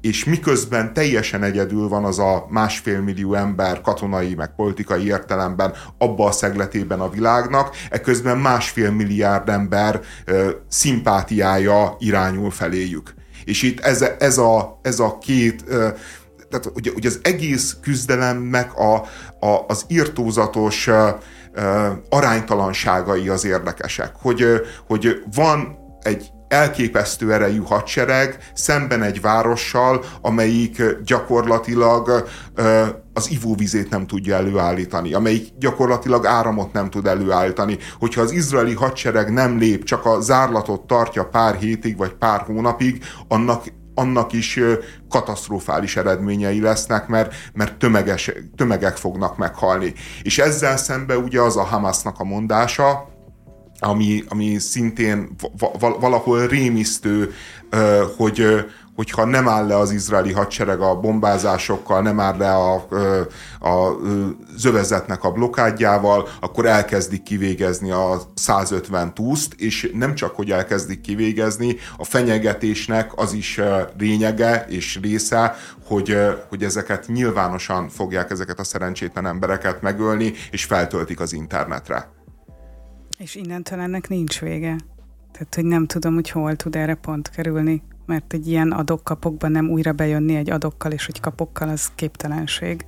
és miközben teljesen egyedül van az a másfél millió ember katonai, meg politikai értelemben abba a szegletében a világnak, eközben másfél milliárd ember szimpátiája irányul feléjük. És itt ez, ez, a, ez a két tehát ugye, ugye az egész küzdelemnek a, a, az írtózatos uh, aránytalanságai az érdekesek, hogy, hogy van egy elképesztő erejű hadsereg szemben egy várossal, amelyik gyakorlatilag az ivóvizét nem tudja előállítani, amelyik gyakorlatilag áramot nem tud előállítani. Hogyha az izraeli hadsereg nem lép, csak a zárlatot tartja pár hétig vagy pár hónapig, annak annak is katasztrofális eredményei lesznek, mert, mert tömeges, tömegek fognak meghalni. És ezzel szembe ugye az a Hamasnak a mondása, ami, ami szintén valahol rémisztő, hogy, hogyha nem áll le az izraeli hadsereg a bombázásokkal, nem áll le a, a, a zövezetnek a blokádjával, akkor elkezdik kivégezni a 150 túszt, és nem csak, hogy elkezdik kivégezni, a fenyegetésnek az is lényege és része, hogy, hogy ezeket nyilvánosan fogják ezeket a szerencsétlen embereket megölni, és feltöltik az internetre. És innentől ennek nincs vége. Tehát, hogy nem tudom, hogy hol tud erre pont kerülni mert egy ilyen adokkapokban nem újra bejönni egy adokkal és egy kapokkal, az képtelenség.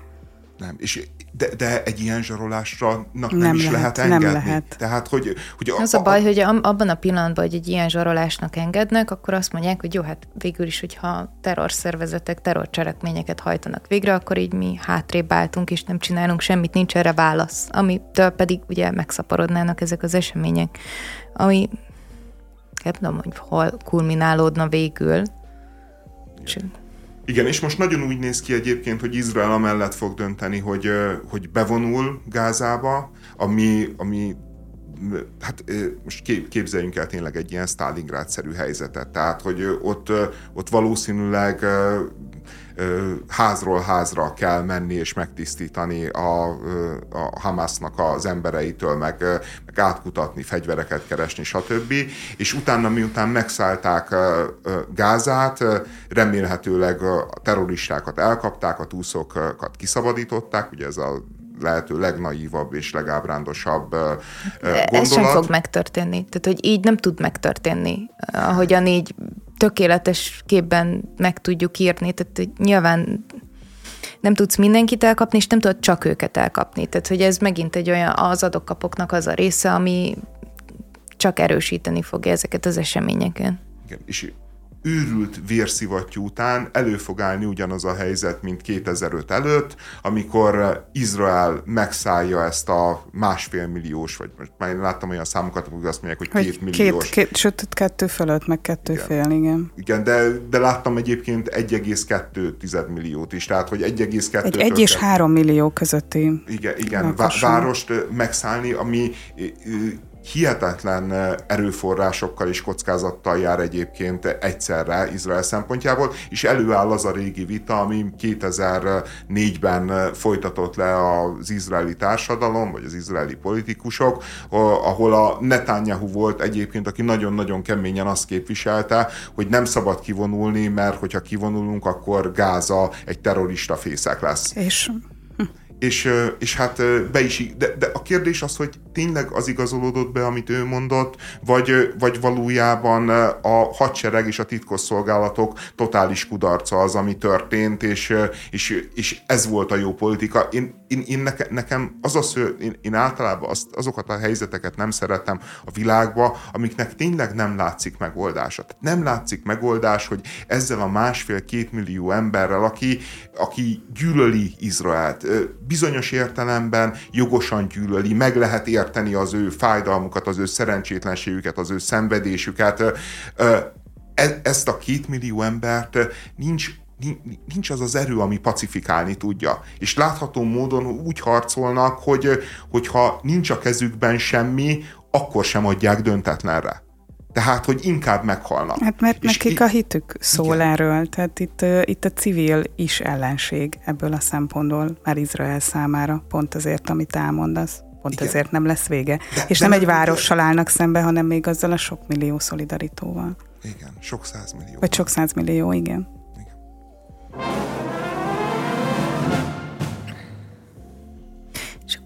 Nem, és de, de egy ilyen zsarolásra nem, nem is lehet, lehet engedni. Nem lehet. Tehát, hogy, hogy a, az a baj, a, hogy abban a pillanatban, hogy egy ilyen zsarolásnak engednek, akkor azt mondják, hogy jó, hát végül is, hogyha terrorszervezetek terrorcselekményeket hajtanak végre, akkor így mi hátrébb álltunk, és nem csinálunk semmit, nincs erre válasz. Amitől pedig ugye megszaporodnának ezek az események, ami nem tudom, hogy hol kulminálódna végül. Igen. Igen, és most nagyon úgy néz ki egyébként, hogy Izrael amellett fog dönteni, hogy, hogy bevonul Gázába, ami, ami hát most képzeljünk el tényleg egy ilyen Stalingrád-szerű helyzetet, tehát hogy ott, ott valószínűleg házról házra kell menni és megtisztítani a, a Hamasnak az embereitől, meg, meg átkutatni, fegyvereket keresni, stb. És utána, miután megszállták Gázát, remélhetőleg a terroristákat elkapták, a túszokat kiszabadították, ugye ez a lehető legnaívabb és legábrándosabb gondolat. Ez sem fog megtörténni. Tehát, hogy így nem tud megtörténni. Ahogyan így tökéletes képben meg tudjuk írni, tehát hogy nyilván nem tudsz mindenkit elkapni, és nem tudod csak őket elkapni. Tehát, hogy ez megint egy olyan az adokkapoknak az a része, ami csak erősíteni fogja ezeket az eseményeket. Igen, és őrült vérszivattyú után elő fog állni ugyanaz a helyzet, mint 2005 előtt, amikor Izrael megszállja ezt a másfél milliós, vagy most már én láttam olyan számokat, hogy azt mondják, hogy, hogy két milliós. Két, két, sőt, kettő fölött, meg kettő igen. fél, igen. Igen, de, de láttam egyébként 1,2 milliót is, tehát hogy 1,2 Egy 1 és 3 millió közötti Igen, igen várost megszállni, ami hihetetlen erőforrásokkal és kockázattal jár egyébként egyszerre Izrael szempontjából, és előáll az a régi vita, ami 2004-ben folytatott le az izraeli társadalom, vagy az izraeli politikusok, ahol a Netanyahu volt egyébként, aki nagyon-nagyon keményen azt képviselte, hogy nem szabad kivonulni, mert hogyha kivonulunk, akkor Gáza egy terrorista fészek lesz. És és, és hát be is, de, de a kérdés az, hogy tényleg az igazolódott be, amit ő mondott, vagy, vagy valójában a hadsereg és a titkosszolgálatok totális kudarca az, ami történt, és, és, és ez volt a jó politika. Én, én, én neke, nekem az az, én, én általában azt, azokat a helyzeteket nem szeretem a világba, amiknek tényleg nem látszik megoldása. Nem látszik megoldás, hogy ezzel a másfél-két millió emberrel, aki, aki gyűlöli Izraelt, bizonyos értelemben jogosan gyűlöli, meg lehet érteni az ő fájdalmukat, az ő szerencsétlenségüket, az ő szenvedésüket. E, ezt a két millió embert nincs nincs az az erő, ami pacifikálni tudja. És látható módon úgy harcolnak, hogy hogyha nincs a kezükben semmi, akkor sem adják döntetlenre. Tehát, hogy inkább meghalnak. Hát mert és nekik a hitük szól igen. erről, tehát itt, itt a civil is ellenség ebből a szempontból, már Izrael számára, pont azért, amit elmondasz. Pont igen. ezért nem lesz vége. De, és de nem egy várossal állnak szembe, hanem még azzal a sok millió szolidaritóval. Igen, sok százmillió. Vagy sok százmillió, igen. És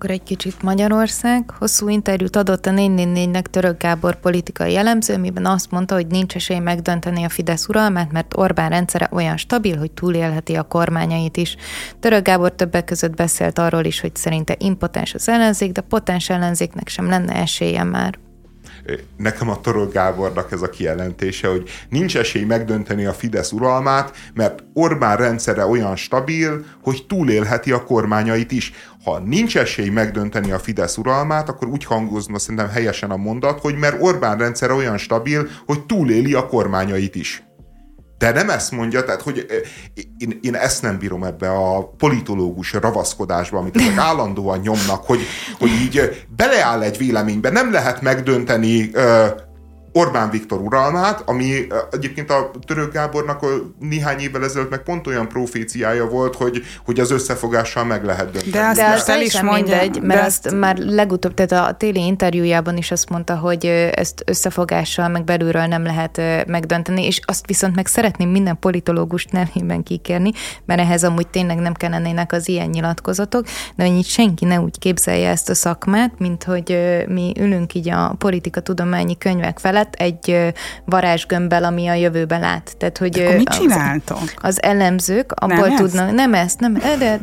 akkor egy kicsit Magyarország. Hosszú interjút adott a 444-nek Török Gábor politikai jellemző, miben azt mondta, hogy nincs esély megdönteni a Fidesz uralmát, mert Orbán rendszere olyan stabil, hogy túlélheti a kormányait is. Török Gábor többek között beszélt arról is, hogy szerinte impotens az ellenzék, de potens ellenzéknek sem lenne esélye már nekem a Torok Gábornak ez a kijelentése, hogy nincs esély megdönteni a Fidesz uralmát, mert Orbán rendszere olyan stabil, hogy túlélheti a kormányait is. Ha nincs esély megdönteni a Fidesz uralmát, akkor úgy hangozna szerintem helyesen a mondat, hogy mert Orbán rendszere olyan stabil, hogy túléli a kormányait is. De nem ezt mondja, tehát hogy én, én ezt nem bírom ebbe a politológus ravaszkodásba, amit ezek állandóan nyomnak, hogy, hogy így beleáll egy véleménybe, nem lehet megdönteni Orbán Viktor uralmát, ami egyébként a török Gábornak néhány évvel ezelőtt meg pont olyan proféciája volt, hogy, hogy az összefogással meg lehet dönteni. De azt, de azt el is mondja, mindegy, mert azt... azt már legutóbb, tehát a téli interjújában is azt mondta, hogy ezt összefogással meg belülről nem lehet megdönteni, és azt viszont meg szeretném minden politológust nevében kikérni, mert ehhez amúgy tényleg nem kellenének az ilyen nyilatkozatok, de hogy senki ne úgy képzelje ezt a szakmát, mint hogy mi ülünk így a politika tudományi könyvek felett, mellett egy varázsgömbbel, ami a jövőbe lát. Tehát, hogy de mit csináltok? Az, az elemzők abból nem tudnak, ezt? nem ezt, nem, de,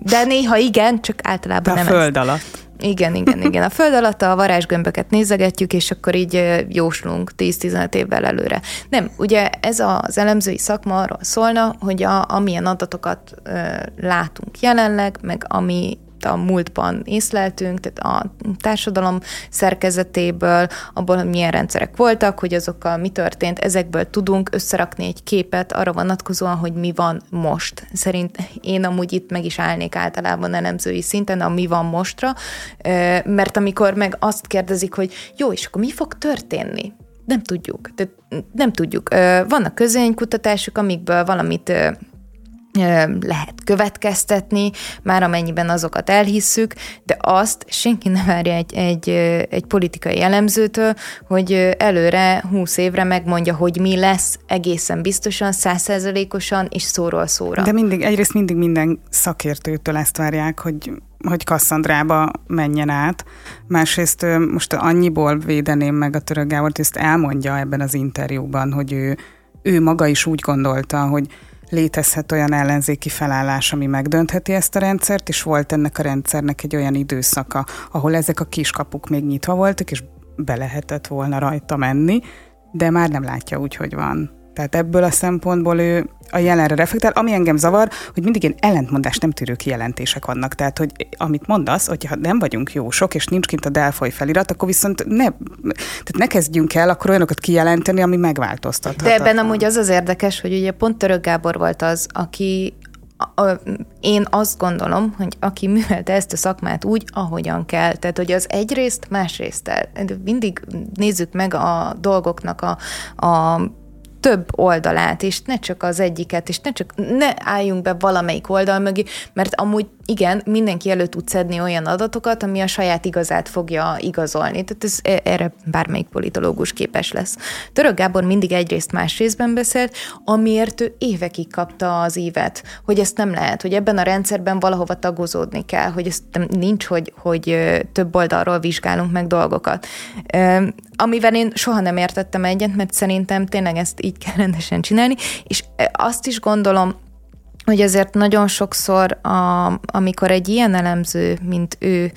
de néha igen, csak általában de nem a föld ezt. alatt. Igen, igen, igen. A föld alatt a varázsgömböket nézegetjük, és akkor így jóslunk 10-15 évvel előre. Nem, ugye ez az elemzői szakma arról szólna, hogy a, amilyen adatokat ö, látunk jelenleg, meg ami a múltban észleltünk, tehát a társadalom szerkezetéből, abból, milyen rendszerek voltak, hogy azokkal mi történt, ezekből tudunk összerakni egy képet arra vonatkozóan, hogy mi van most. Szerint én amúgy itt meg is állnék általában elemzői szinten a mi van mostra, mert amikor meg azt kérdezik, hogy jó, és akkor mi fog történni? Nem tudjuk. Tehát nem tudjuk. Vannak közénykutatások, amikből valamit lehet következtetni, már amennyiben azokat elhisszük, de azt senki nem várja egy, egy, egy politikai elemzőtől, hogy előre húsz évre megmondja, hogy mi lesz egészen biztosan, százszerzelékosan és szóról szóra. De mindig, egyrészt mindig minden szakértőtől ezt várják, hogy hogy Kasszandrába menjen át. Másrészt most annyiból védeném meg a török Gábort, ezt elmondja ebben az interjúban, hogy ő, ő maga is úgy gondolta, hogy létezhet olyan ellenzéki felállás, ami megdöntheti ezt a rendszert, és volt ennek a rendszernek egy olyan időszaka, ahol ezek a kiskapuk még nyitva voltak, és be lehetett volna rajta menni, de már nem látja úgy, hogy van. Tehát ebből a szempontból ő a jelenre reflektál. Ami engem zavar, hogy mindig ilyen ellentmondás nem tűrő kijelentések vannak. Tehát, hogy amit mondasz, hogyha nem vagyunk jósok, és nincs kint a Delfoy felirat, akkor viszont ne, tehát ne kezdjünk el akkor olyanokat kijelenteni, ami megváltoztat. De ebben amúgy az az érdekes, hogy ugye pont Török Gábor volt az, aki én azt gondolom, hogy aki művelte ezt a szakmát úgy, ahogyan kell. Tehát, hogy az egyrészt, másrészt. Mindig nézzük meg a dolgoknak a, a több oldalát, és ne csak az egyiket, és ne csak ne álljunk be valamelyik oldal mögé, mert amúgy igen, mindenki elő tud szedni olyan adatokat, ami a saját igazát fogja igazolni. Tehát ez, e, erre bármelyik politológus képes lesz. Török Gábor mindig egyrészt más részben beszélt, amiért ő évekig kapta az évet, hogy ezt nem lehet, hogy ebben a rendszerben valahova tagozódni kell, hogy ez nincs, hogy, hogy több oldalról vizsgálunk meg dolgokat. Amivel én soha nem értettem egyet, mert szerintem tényleg ezt így kell rendesen csinálni, és azt is gondolom, hogy azért nagyon sokszor, a, amikor egy ilyen elemző, mint ő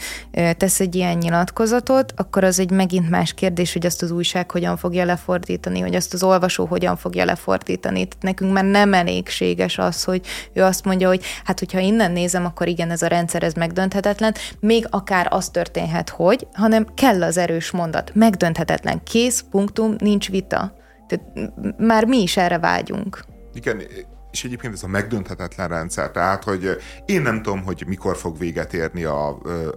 tesz egy ilyen nyilatkozatot, akkor az egy megint más kérdés, hogy azt az újság hogyan fogja lefordítani, hogy azt az olvasó hogyan fogja lefordítani. Tehát nekünk már nem elégséges az, hogy ő azt mondja, hogy hát hogyha innen nézem, akkor igen, ez a rendszer, ez megdönthetetlen, még akár az történhet, hogy, hanem kell az erős mondat. Megdönthetetlen. Kész, punktum, nincs vita. Tehát már mi is erre vágyunk. Igen, és egyébként ez a megdönthetetlen rendszer, tehát, hogy én nem tudom, hogy mikor fog véget érni a,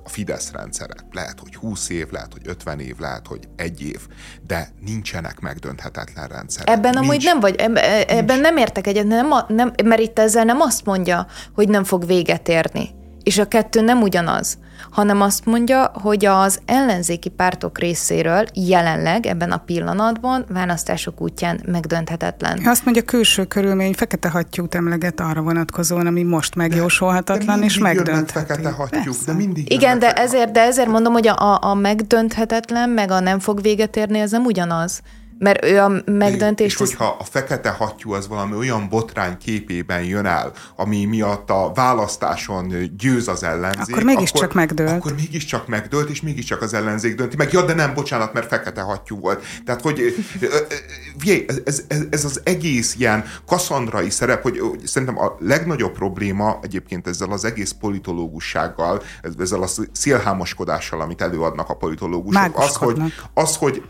a Fidesz rendszere. Lehet, hogy 20 év, lehet, hogy 50 év, lehet, hogy egy év, de nincsenek megdönthetetlen rendszerek. Ebben Nincs, amúgy nem vagy, ebben nincs. nem értek egyet, nem, nem, mert itt ezzel nem azt mondja, hogy nem fog véget érni. És a kettő nem ugyanaz hanem azt mondja, hogy az ellenzéki pártok részéről jelenleg ebben a pillanatban választások útján megdönthetetlen. Azt mondja, külső körülmény fekete hattyút emleget arra vonatkozóan, ami most megjósolhatatlan és megdönthetetlen. fekete hattyúk, de mindig Igen, de ezért, de ezért mondom, hogy a, a megdönthetetlen, meg a nem fog véget érni, ez nem ugyanaz. Mert ő a megdöntés... És hogyha a fekete hattyú az valami olyan botrány képében jön el, ami miatt a választáson győz az ellenzék... Akkor mégiscsak akkor, megdőlt. Akkor mégiscsak megdőlt, és mégiscsak az ellenzék dönti meg. Ja, de nem, bocsánat, mert fekete hattyú volt. Tehát, hogy ez, ez, ez az egész ilyen kaszandrai szerep, hogy, hogy szerintem a legnagyobb probléma egyébként ezzel az egész politológussággal, ezzel a szélhámoskodással, amit előadnak a politológusok, az, hogy, az, hogy,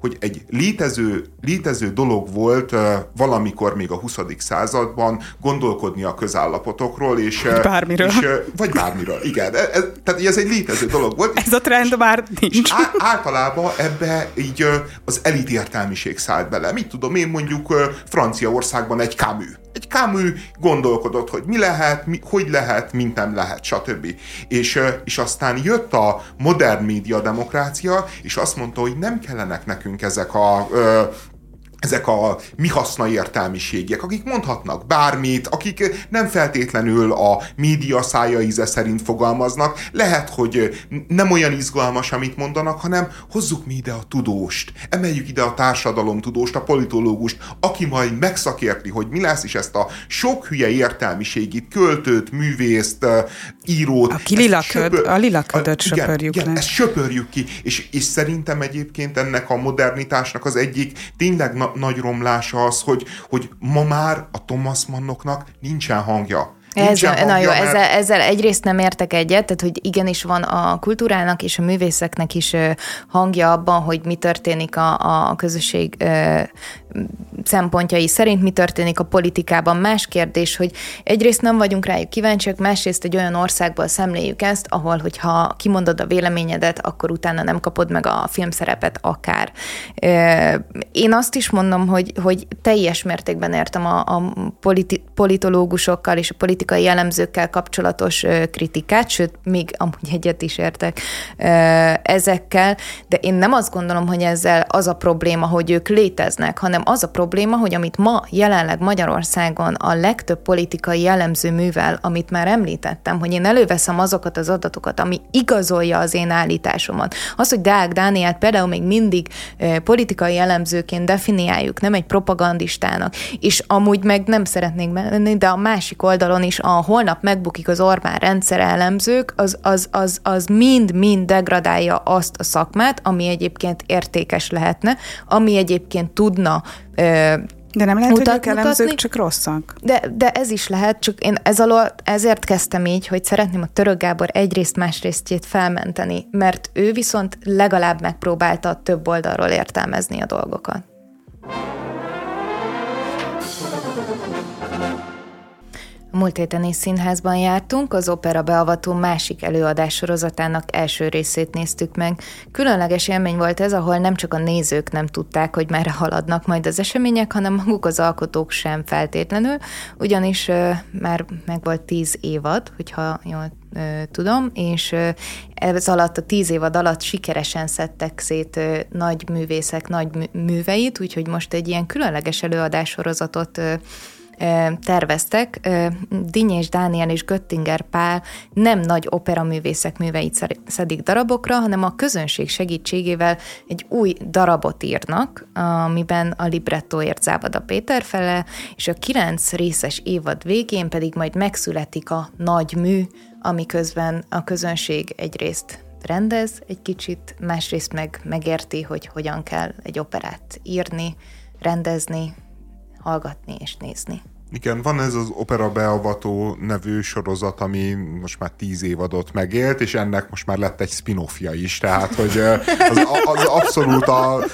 hogy egy lét létező, létező dolog volt valamikor még a 20. században gondolkodni a közállapotokról, és... Bármiről. És, vagy bármiről, igen. Ez, e, tehát ez egy létező dolog volt. Ez a trend már nincs. Á, általában ebbe így az elit értelmiség szállt bele. Mit tudom én mondjuk Franciaországban egy Camus egy Camus gondolkodott, hogy mi lehet, mi, hogy lehet, mint nem lehet, stb. És, és aztán jött a modern média demokrácia, és azt mondta, hogy nem kellenek nekünk ezek a ezek a mi haszna értelmiségiek, akik mondhatnak bármit, akik nem feltétlenül a média szája íze szerint fogalmaznak, lehet, hogy nem olyan izgalmas, amit mondanak, hanem hozzuk mi ide a tudóst, emeljük ide a társadalom tudóst, a politológust, aki majd megszakérti, hogy mi lesz, és ezt a sok hülye értelmiségit, költőt, művészt, írót. A, lilaköd, söpör, a lilaködöt söpörjük igen, le. ezt söpörjük ki, és, és szerintem egyébként ennek a modernitásnak az egyik tényleg na- nagy romlása az, hogy, hogy ma már a Thomas Mannoknak nincsen hangja. Ez, na jó, mert... ezzel, ezzel egyrészt nem értek egyet, tehát hogy igenis van a kultúrának és a művészeknek is hangja abban, hogy mi történik a, a közösség szempontjai szerint, mi történik a politikában. Más kérdés, hogy egyrészt nem vagyunk rájuk kíváncsiak, másrészt egy olyan országból szemléljük ezt, ahol, hogyha kimondod a véleményedet, akkor utána nem kapod meg a filmszerepet akár. Én azt is mondom, hogy, hogy teljes mértékben értem a, a politi- politológusokkal és a politikai jellemzőkkel kapcsolatos kritikát, sőt, még amúgy egyet is értek ezekkel, de én nem azt gondolom, hogy ezzel az a probléma, hogy ők léteznek, hanem az a probléma, hogy amit ma jelenleg Magyarországon a legtöbb politikai jellemző művel, amit már említettem, hogy én előveszem azokat az adatokat, ami igazolja az én állításomat. Az, hogy Deák Dániát például még mindig politikai jellemzőként definiáljuk, nem egy propagandistának, és amúgy meg nem szeretnék menni, de a másik oldalon is a holnap megbukik az Orbán rendszer elemzők, az, az, az, az mind-mind degradálja azt a szakmát, ami egyébként értékes lehetne, ami egyébként tudna de nem lehet, mutat, hogy elemzők csak rosszak. De, de ez is lehet, csak én ez alól ezért kezdtem így, hogy szeretném a Török Gábor egyrészt másrésztjét felmenteni, mert ő viszont legalább megpróbálta több oldalról értelmezni a dolgokat. Múlt héten is színházban jártunk, az opera beavató másik előadás sorozatának első részét néztük meg. Különleges élmény volt ez, ahol nem csak a nézők nem tudták, hogy merre haladnak majd az események, hanem maguk az alkotók sem feltétlenül, ugyanis uh, már meg volt tíz évad, hogyha jól uh, tudom, és uh, ez alatt a tíz évad alatt sikeresen szedtek szét uh, nagy művészek nagy műveit, úgyhogy most egy ilyen különleges előadássorozatot uh, terveztek. Dinyés Dániel és Göttinger Pál nem nagy operaművészek műveit szedik darabokra, hanem a közönség segítségével egy új darabot írnak, amiben a librettóért závad a Péter fele, és a kilenc részes évad végén pedig majd megszületik a nagy mű, ami közben a közönség egyrészt rendez egy kicsit, másrészt meg megérti, hogy hogyan kell egy operát írni, rendezni, hallgatni és nézni. Igen, van ez az Opera Beavató nevű sorozat, ami most már tíz évadot megélt, és ennek most már lett egy spin-offja is, tehát hogy az, az abszolút a,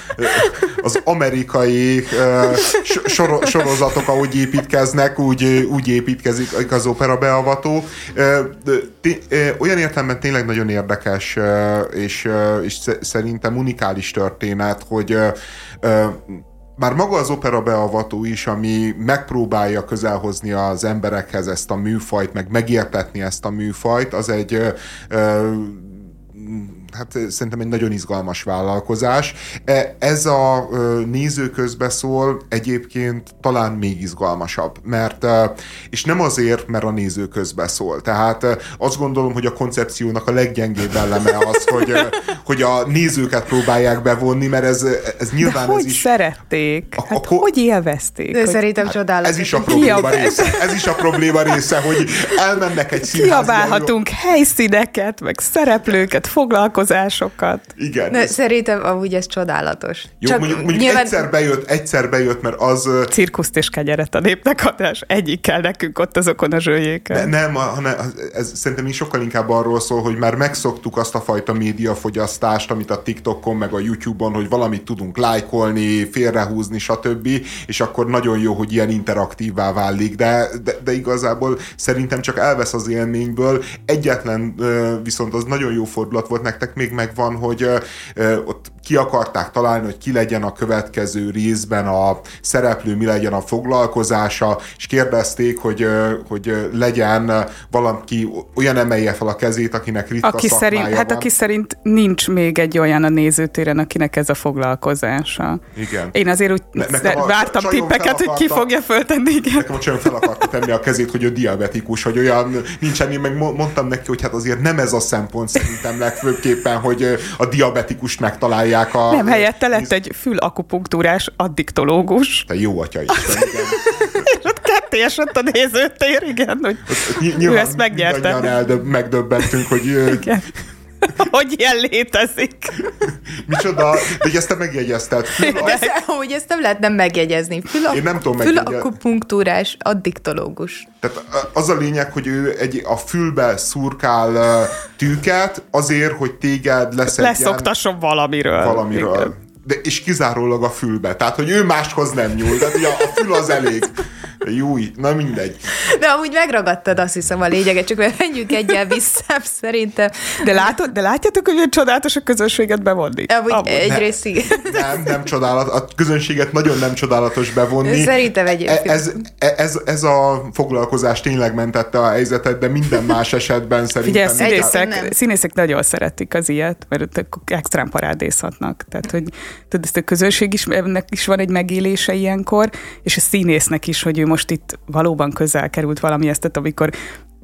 az amerikai sorozatok, ahogy építkeznek, úgy, úgy építkezik az Opera Beavató. Olyan értelemben tényleg nagyon érdekes, és, és szerintem unikális történet, hogy már maga az opera beavató is, ami megpróbálja közelhozni az emberekhez ezt a műfajt, meg megértetni ezt a műfajt, az egy ö, ö, hát szerintem egy nagyon izgalmas vállalkozás. E, ez a néző közbeszól egyébként talán még izgalmasabb, mert és nem azért, mert a néző közbeszól. Tehát azt gondolom, hogy a koncepciónak a leggyengébb eleme az, hogy, hogy a nézőket próbálják bevonni, mert ez, ez nyilván De ez hogy is... szerették? Hát a, hogy élvezték? De hogy... szerintem hát csodálatos. Ez is a probléma része. Ez is a probléma része, hogy elmennek egy színházba. Kiabálhatunk helyszíneket, meg szereplőket, foglalkoztatókat, foglalkozásokat. Igen. Na, szerintem amúgy ez csodálatos. Jó, Csak mondjuk, mondjuk nyilván... egyszer, bejött, egyszer bejött, mert az... Cirkuszt és kegyeret a népnek adás. Egyik kell nekünk ott azokon a zsőjéken. Ne, nem, hanem ez szerintem is sokkal inkább arról szól, hogy már megszoktuk azt a fajta médiafogyasztást, amit a TikTokon, meg a YouTube-on, hogy valamit tudunk lájkolni, félrehúzni, stb. És akkor nagyon jó, hogy ilyen interaktívvá válik, de, de, de igazából szerintem csak elvesz az élményből. Egyetlen viszont az nagyon jó fordulat volt nektek, még megvan, hogy ott ki akarták találni, hogy ki legyen a következő részben a szereplő, mi legyen a foglalkozása, és kérdezték, hogy, hogy legyen valaki olyan emelje fel a kezét, akinek ritka aki szerint, van. Hát aki szerint nincs még egy olyan a nézőtéren, akinek ez a foglalkozása. Igen. Én azért úgy ne, a, vártam tippeket, hogy ki fogja föltenni. Igen. Nekem a csajom fel akarta tenni a kezét, hogy ő diabetikus, hogy olyan nincsen, én meg mondtam neki, hogy hát azért nem ez a szempont szerintem legfőbbképpen, hogy a diabetikus megtalálja csinálják a... Nem, helyette lett egy fülakupunktúrás addiktológus. Te jó atya is. És ott ketté esett a nézőtér, igen, hogy ő ezt megnyerte. Eldöbb, megdöbbentünk, hogy... Igen. hogy ilyen létezik. Micsoda, de ezt te megjegyezted. Fül, de ezt, hogy ezt nem lehet nem megjegyezni. Fül, Én nem tudom Fülakupunktúrás addiktológus. Tehát az a lényeg, hogy ő egy, a fülbe szurkál tűket azért, hogy téged leszedjen. Leszoktasson valamiről. Valamiről. Igen. De, és kizárólag a fülbe. Tehát, hogy ő máshoz nem nyúl. Tehát ugye a fül az elég. Jó, na mindegy. De amúgy megragadtad azt hiszem a lényeget, csak menjünk egyel vissza, szerintem. De, látod, de látjátok, hogy csodálatos a közönséget bevonni? Amúgy egyrészt igen. Nem, nem csodálatos. A közönséget nagyon nem csodálatos bevonni. Szerintem egyébként. Ez, ez, ez a foglalkozás tényleg mentette a helyzetet, de minden más esetben szerintem... Figyelj, színészek, színészek nagyon szeretik az ilyet, mert extrán parádészhatnak. Tehát, hogy tudod, ezt a közönség is, ennek is van egy megélése ilyenkor, és a színésznek is, hogy ő most itt valóban közel került valami ezt, amikor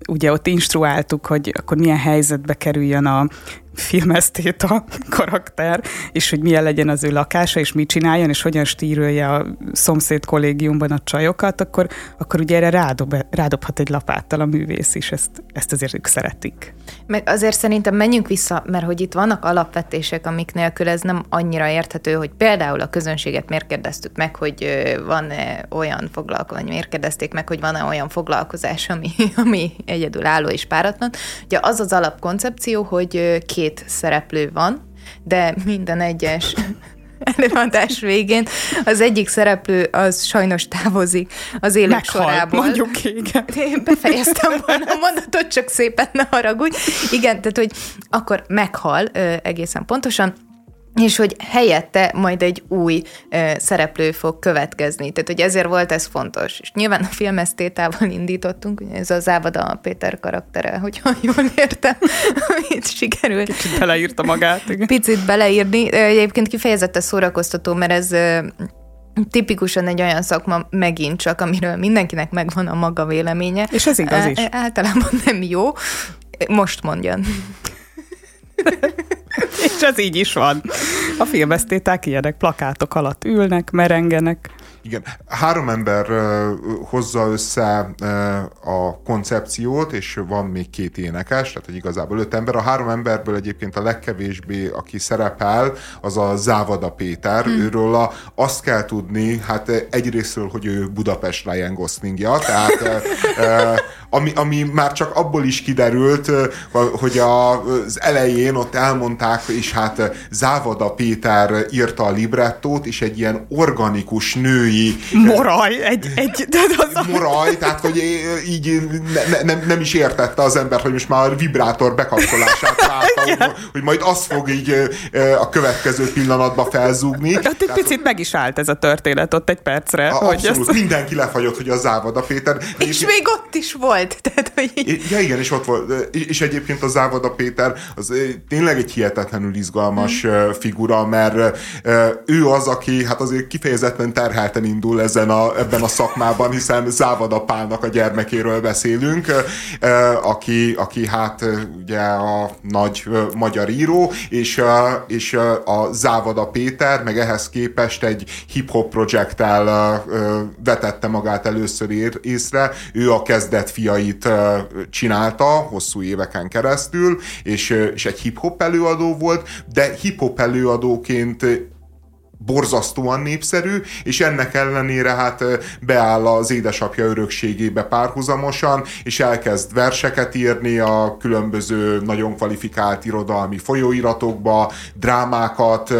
ugye ott instruáltuk, hogy akkor milyen helyzetbe kerüljön a filmeztét a karakter, és hogy milyen legyen az ő lakása, és mit csináljon, és hogyan stírolja a szomszéd kollégiumban a csajokat, akkor, akkor ugye erre rádob, rádobhat egy lapáttal a művész is, ezt, ezt azért ők szeretik. Meg azért szerintem menjünk vissza, mert hogy itt vannak alapvetések, amik nélkül ez nem annyira érthető, hogy például a közönséget miért kérdeztük meg, hogy van-e olyan foglalkozás, vagy miért kérdezték meg, hogy van-e olyan foglalkozás, ami, ami egyedülálló és páratlan. Ugye az az alapkoncepció, hogy két két szereplő van, de minden egyes előadás végén az egyik szereplő az sajnos távozik az élet sorából. mondjuk igen. Én befejeztem volna a mondatot, csak szépen ne haragudj. Igen, tehát hogy akkor meghal egészen pontosan, és hogy helyette majd egy új ö, szereplő fog következni. Tehát, hogy ezért volt ez fontos. És nyilván a filmesztétával indítottunk, ugye ez a Závada Péter karaktere, hogyha jól értem, amit sikerült. Kicsit beleírta magát. Igen. Picit beleírni. Egyébként kifejezetten szórakoztató, mert ez tipikusan egy olyan szakma megint csak, amiről mindenkinek megvan a maga véleménye. És ez igaz is. Általában nem jó. Most mondjan. És ez így is van. A filmesztéták ilyenek, plakátok alatt ülnek, merengenek. Igen, három ember hozza össze a koncepciót, és van még két énekes, tehát hogy igazából öt ember. A három emberből egyébként a legkevésbé, aki szerepel, az a Závada Péter. Hmm. Őről a, azt kell tudni, hát egyrésztről, hogy ő Budapest Ryan Goslingja, tehát ami, ami már csak abból is kiderült, hogy az elején ott elmondták, és hát Závada Péter írta a librettót, és egy ilyen organikus női... Moraj! Egy, egy, az... Moraj, tehát hogy így ne, ne, nem, nem is értette az ember, hogy most már a vibrátor bekapcsolását várta, hogy, hogy majd azt fog így a következő pillanatban felzúgni. Ott egy tehát, picit meg is állt ez a történet ott egy percre. A, hogy abszolút, ezt... mindenki lefagyott, hogy a Závada Péter. És, és még ott is volt volt. Tehát, hogy... Ja, igen, és ott volt. És egyébként a Závada Péter az tényleg egy hihetetlenül izgalmas mm. figura, mert ő az, aki hát azért kifejezetten terhelt ketten indul ezen a, ebben a szakmában, hiszen Závada Pálnak a gyermekéről beszélünk, aki, aki hát ugye a nagy magyar író, és, és a Závada Péter meg ehhez képest egy hip-hop projekttel vetette magát először észre. Ő a kezdet fiait csinálta hosszú éveken keresztül, és, és egy hip-hop előadó volt, de hip-hop előadóként borzasztóan népszerű, és ennek ellenére hát beáll az édesapja örökségébe párhuzamosan, és elkezd verseket írni a különböző nagyon kvalifikált irodalmi folyóiratokba, drámákat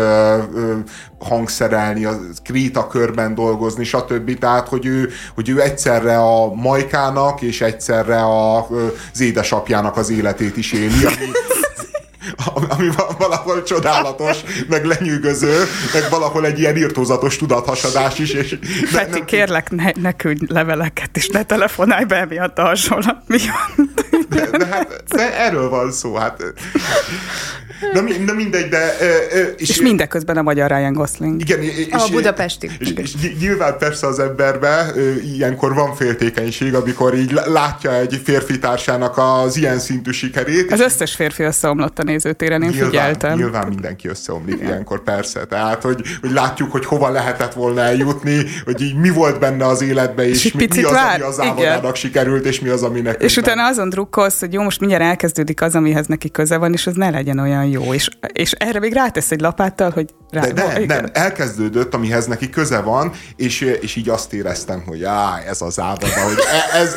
hangszerelni, a kréta körben dolgozni, stb. Tehát, hogy ő, hogy ő egyszerre a majkának, és egyszerre a, az édesapjának az életét is éli, ami valahol csodálatos, meg lenyűgöző, meg valahol egy ilyen írtózatos tudathasadás is. És Peti, nem... kérlek, ne, ne küldj leveleket, és ne telefonálj be miatt a hasonlat miatt. De, de, hát, de erről van szó, hát Na, na mindegy, de... És, és mindeközben a magyar Ryan Gosling. Igen, és, a budapesti. És, és, nyilván persze az emberbe ilyenkor van féltékenység, amikor így látja egy férfi társának az ilyen szintű sikerét. Az összes férfi összeomlott a nézőtéren, én nyilván, figyeltem. Nyilván mindenki összeomlik ilyenkor, persze. Tehát, hogy, hogy látjuk, hogy hova lehetett volna eljutni, hogy így mi volt benne az életben, és, és mi, mi az, vár. ami az álladának sikerült, és mi az, ami nekünk És utána azon drukkolsz, hogy jó, most mindjárt elkezdődik az, amihez neki köze van, és az ne legyen olyan jó, és, és erre még rátesz egy lapáttal, hogy rá, De nem, nem, elkezdődött, amihez neki köze van, és, és így azt éreztem, hogy á, ez az ávada, hogy e, ez,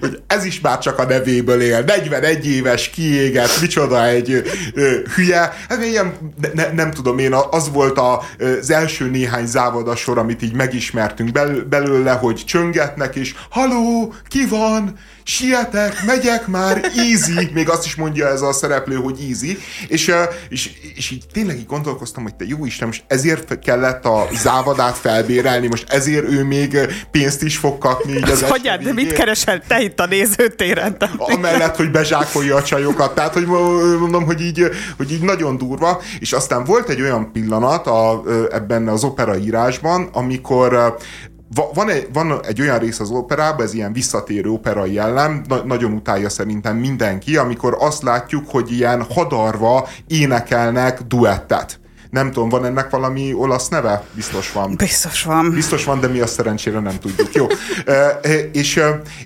hogy ez is már csak a nevéből él, 41 éves, kiégett, micsoda egy ö, hülye. Hát ilyen, ne, nem tudom én, az volt a, az első néhány závada sor, amit így megismertünk bel, belőle, hogy csöngetnek, és haló, ki van? sietek, megyek már, easy, még azt is mondja ez a szereplő, hogy easy, és, és, és így tényleg így gondolkoztam, hogy te jó Isten, most ezért kellett a závadát felbérelni, most ezért ő még pénzt is fog kapni. Így az Hogyan, de mit keresel te itt a nézőtéren? Amellett, hogy bezsákolja a csajokat, tehát hogy mondom, hogy így, hogy így nagyon durva, és aztán volt egy olyan pillanat a, ebben az opera írásban, amikor van egy, van egy olyan rész az operában, ez ilyen visszatérő operai jellem, na, nagyon utálja szerintem mindenki, amikor azt látjuk, hogy ilyen hadarva énekelnek duettet. Nem tudom, van ennek valami olasz neve? Biztos van. Biztos van. Biztos van, de mi azt szerencsére nem tudjuk. Jó. E, és,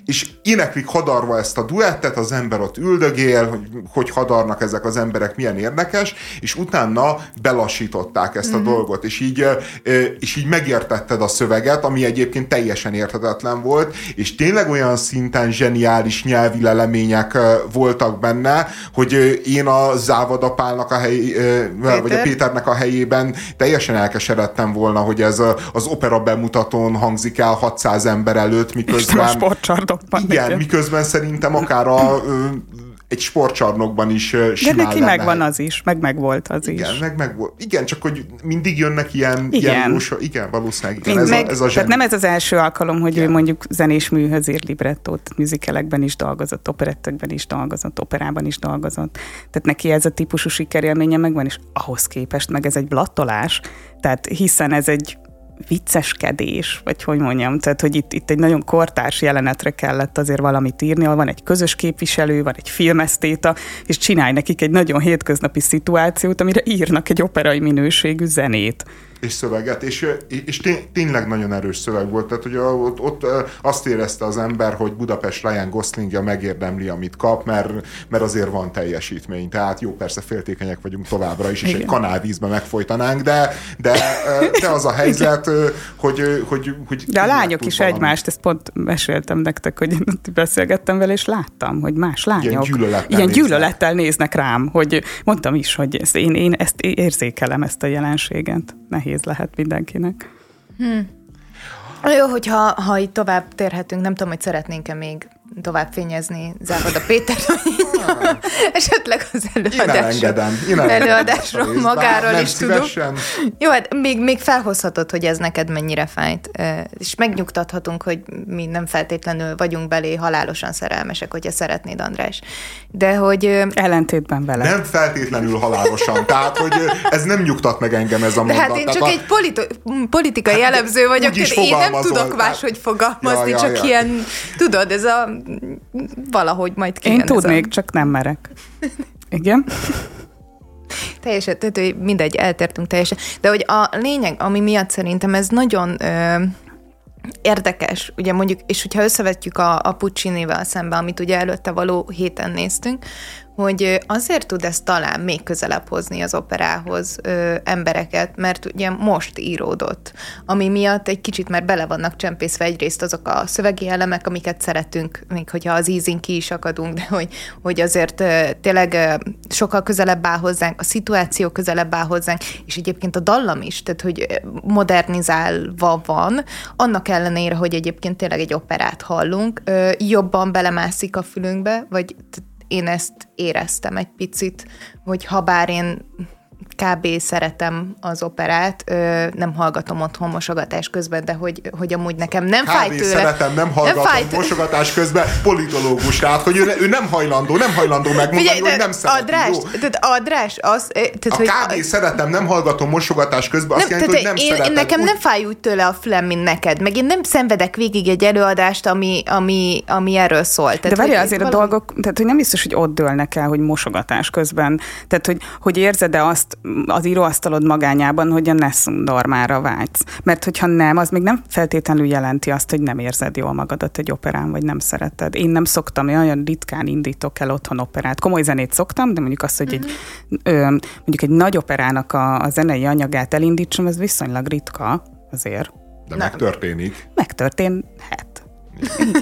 és éneklik hadarva ezt a duettet, az ember ott üldögél, hogy hogy hadarnak ezek az emberek, milyen érdekes, és utána belassították ezt a mm-hmm. dolgot, és így, és így megértetted a szöveget, ami egyébként teljesen érthetetlen volt, és tényleg olyan szinten zseniális nyelvi lelemények voltak benne, hogy én a Závadapálnak a hely, vagy a Péternek a helyében. Teljesen elkeseredtem volna, hogy ez az opera bemutatón hangzik el 600 ember előtt, miközben... Igen, miközben szerintem akár a egy sportcsarnokban is simán De neki megvan az is, meg megvolt az igen, is. Meg megvolt. Igen, csak hogy mindig jönnek ilyen, igen. ilyen jósa, igen, valószínűleg igen, ez, meg, a, ez a zseni. Tehát nem ez az első alkalom, hogy igen. ő mondjuk zenés műhöz ír librettót, műzikelekben is dolgozott, operettekben is dolgozott, operában is dolgozott. Tehát neki ez a típusú sikerélménye megvan, és ahhoz képest meg ez egy blattolás, tehát hiszen ez egy vicceskedés, vagy hogy mondjam, tehát hogy itt, itt egy nagyon kortárs jelenetre kellett azért valamit írni, ahol van egy közös képviselő, van egy filmesztéta, és csinálj nekik egy nagyon hétköznapi szituációt, amire írnak egy operai minőségű zenét és szöveget, és, és tényleg nagyon erős szöveg volt, tehát hogy ott, ott azt érezte az ember, hogy Budapest Ryan Goslingja megérdemli, amit kap, mert, mert azért van teljesítmény, tehát jó, persze féltékenyek vagyunk továbbra is, és Igen. egy kanálvízbe megfolytanánk, de, de, de az a helyzet, hogy, hogy, hogy De a lányok is valami. egymást, ezt pont meséltem nektek, hogy beszélgettem vele, és láttam, hogy más lányok ilyen gyűlölettel, ilyen gyűlölettel néznek. néznek rám, hogy mondtam is, hogy ezt én, én ezt érzékelem, ezt a jelenséget. Nehéz nehéz lehet mindenkinek. Hmm. Jó, hogyha ha itt tovább térhetünk, nem tudom, hogy szeretnénk-e még tovább fényezni Závoda Péter, vagy esetleg az előadásról a részt, magáról is tudunk. szívesen. Jó, hát még, még felhozhatod, hogy ez neked mennyire fájt, és megnyugtathatunk, hogy mi nem feltétlenül vagyunk belé halálosan szerelmesek, hogyha szeretnéd, András. De hogy Ellentétben vele. Nem feltétlenül halálosan. Tehát, hogy ez nem nyugtat meg engem ez a De mondat. hát én Tehát csak a- egy politi- politikai Hát, elemző vagyok, tehát én nem tudok tehát- máshogy fogalmazni, Ja, ja, csak ja. ilyen, tudod, ez a valahogy majd kijön. Én ez a- tudnék, csak nem merek. Igen? Teljesen, tehát mindegy, eltértünk teljesen. De hogy a lényeg, ami miatt szerintem ez nagyon ö, érdekes, ugye mondjuk, és hogyha összevetjük a, a Puccinivel szembe, amit ugye előtte való héten néztünk, hogy azért tud ez talán még közelebb hozni az operához ö, embereket, mert ugye most íródott, ami miatt egy kicsit már bele vannak csempészve egyrészt azok a szövegi elemek, amiket szeretünk, még hogyha az ízin ki is akadunk, de hogy, hogy azért ö, tényleg ö, sokkal közelebb áll hozzánk, a szituáció közelebb áll hozzánk, és egyébként a dallam is, tehát hogy modernizálva van, annak ellenére, hogy egyébként tényleg egy operát hallunk, ö, jobban belemászik a fülünkbe, vagy én ezt éreztem egy picit, hogy ha bár én kb. szeretem az operát, ö, nem hallgatom otthon mosogatás közben, de hogy, hogy amúgy nekem nem fáj Kb. tőle. szeretem, nem hallgatom fáj tőle. mosogatás közben politológus, tehát hogy ő, ő nem hajlandó, nem hajlandó megmondani, Figyelj, hogy nem szereti. Adrás, jó? tehát Adrás, az, eh, tehát, A hogy kb. szeretem, nem hallgatom mosogatás közben, azt nem, jelenti, hogy nem én, szereted. én nekem Úgy- nem fáj úgy tőle a fülem, mint neked, meg én nem szenvedek végig egy előadást, ami, ami, ami erről szól. Tehát, De várja, hogy azért a valahogy- dolgok, tehát hogy nem biztos, hogy ott dőlnek el, hogy mosogatás közben. Tehát, hogy, hogy érzed-e azt az íróasztalod magányában, hogy a Nessum dormára vágysz. Mert hogyha nem, az még nem feltétlenül jelenti azt, hogy nem érzed jól magadat egy operán, vagy nem szereted. Én nem szoktam, én olyan ritkán indítok el otthon operát. Komoly zenét szoktam, de mondjuk azt, hogy egy, ö, mondjuk egy nagy operának a, a zenei anyagát elindítsam, ez viszonylag ritka azért. De Nem. megtörténik. Megtörténhet.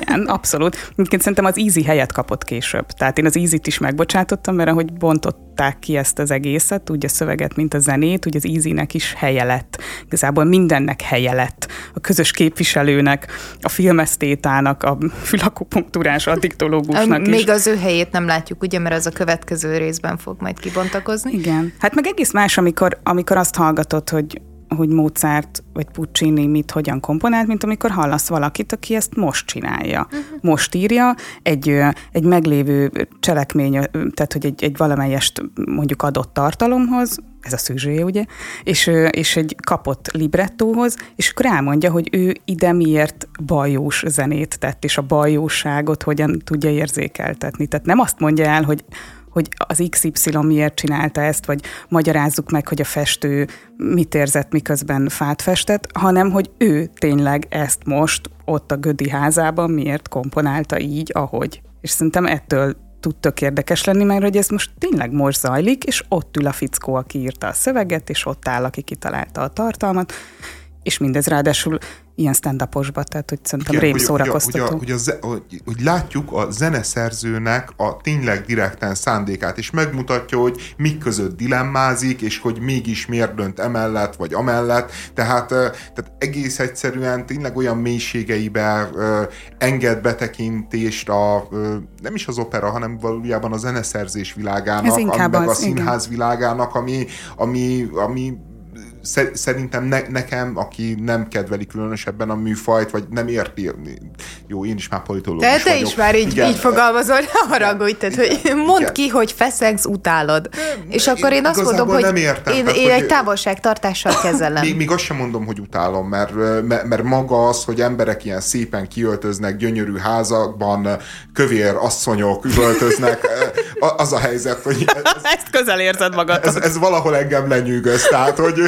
Igen, abszolút. Egyébként szerintem az Easy helyet kapott később. Tehát én az Easy-t is megbocsátottam, mert ahogy bontották ki ezt az egészet, úgy a szöveget, mint a zenét, úgy az Easy-nek is helye lett. Igazából mindennek helye lett. A közös képviselőnek, a filmesztétának, a fülakupunktúrás addiktológusnak is. Még az ő helyét nem látjuk, ugye, mert az a következő részben fog majd kibontakozni. Igen. Hát meg egész más, amikor, amikor azt hallgatod, hogy hogy Mozart vagy Puccini mit hogyan komponált, mint amikor hallasz valakit, aki ezt most csinálja. Uh-huh. Most írja egy, egy meglévő cselekmény, tehát hogy egy, egy valamelyest mondjuk adott tartalomhoz, ez a szűzsője, ugye, és, és egy kapott librettóhoz, és akkor elmondja, hogy ő ide miért bajós zenét tett, és a bajóságot hogyan tudja érzékeltetni. Tehát nem azt mondja el, hogy hogy az XY miért csinálta ezt, vagy magyarázzuk meg, hogy a festő mit érzett, miközben fát festett, hanem hogy ő tényleg ezt most ott a Gödi házában miért komponálta így, ahogy. És szerintem ettől tud tök érdekes lenni, mert hogy ez most tényleg most zajlik, és ott ül a fickó, aki írta a szöveget, és ott áll, aki kitalálta a tartalmat, és mindez ráadásul ilyen stand tehát hogy szerintem Igen, rém hogy- szórakoztató. Hogy, hogy, hogy, a, látjuk a zeneszerzőnek a tényleg direkten szándékát, és megmutatja, hogy mik között dilemmázik, és hogy mégis miért dönt emellett, vagy amellett. Tehát, tehát egész egyszerűen tényleg olyan mélységeibe enged betekintést a, nem is az opera, hanem valójában a zeneszerzés világának, meg a az, igen. színház világának, ami, ami, ami szerintem ne, nekem, aki nem kedveli különösebben a műfajt, vagy nem érti, jó, én is már politológus De te vagyok. is már így, Igen. így fogalmazol, ne haragudj, tehát, hogy mondd Igen. ki, hogy feszegsz, utálod. És akkor én azt igazából mondom, hogy nem értem, én, tehát, én hogy- egy távolságtartással kezelem. Még, még azt sem mondom, hogy utálom, mert, mert, mert maga az, hogy emberek ilyen szépen kiöltöznek gyönyörű házakban, kövér asszonyok üvöltöznek, az a helyzet, hogy ez, Ezt közel érzed magad. ez, ez valahol engem lenyűgöz, tehát, hogy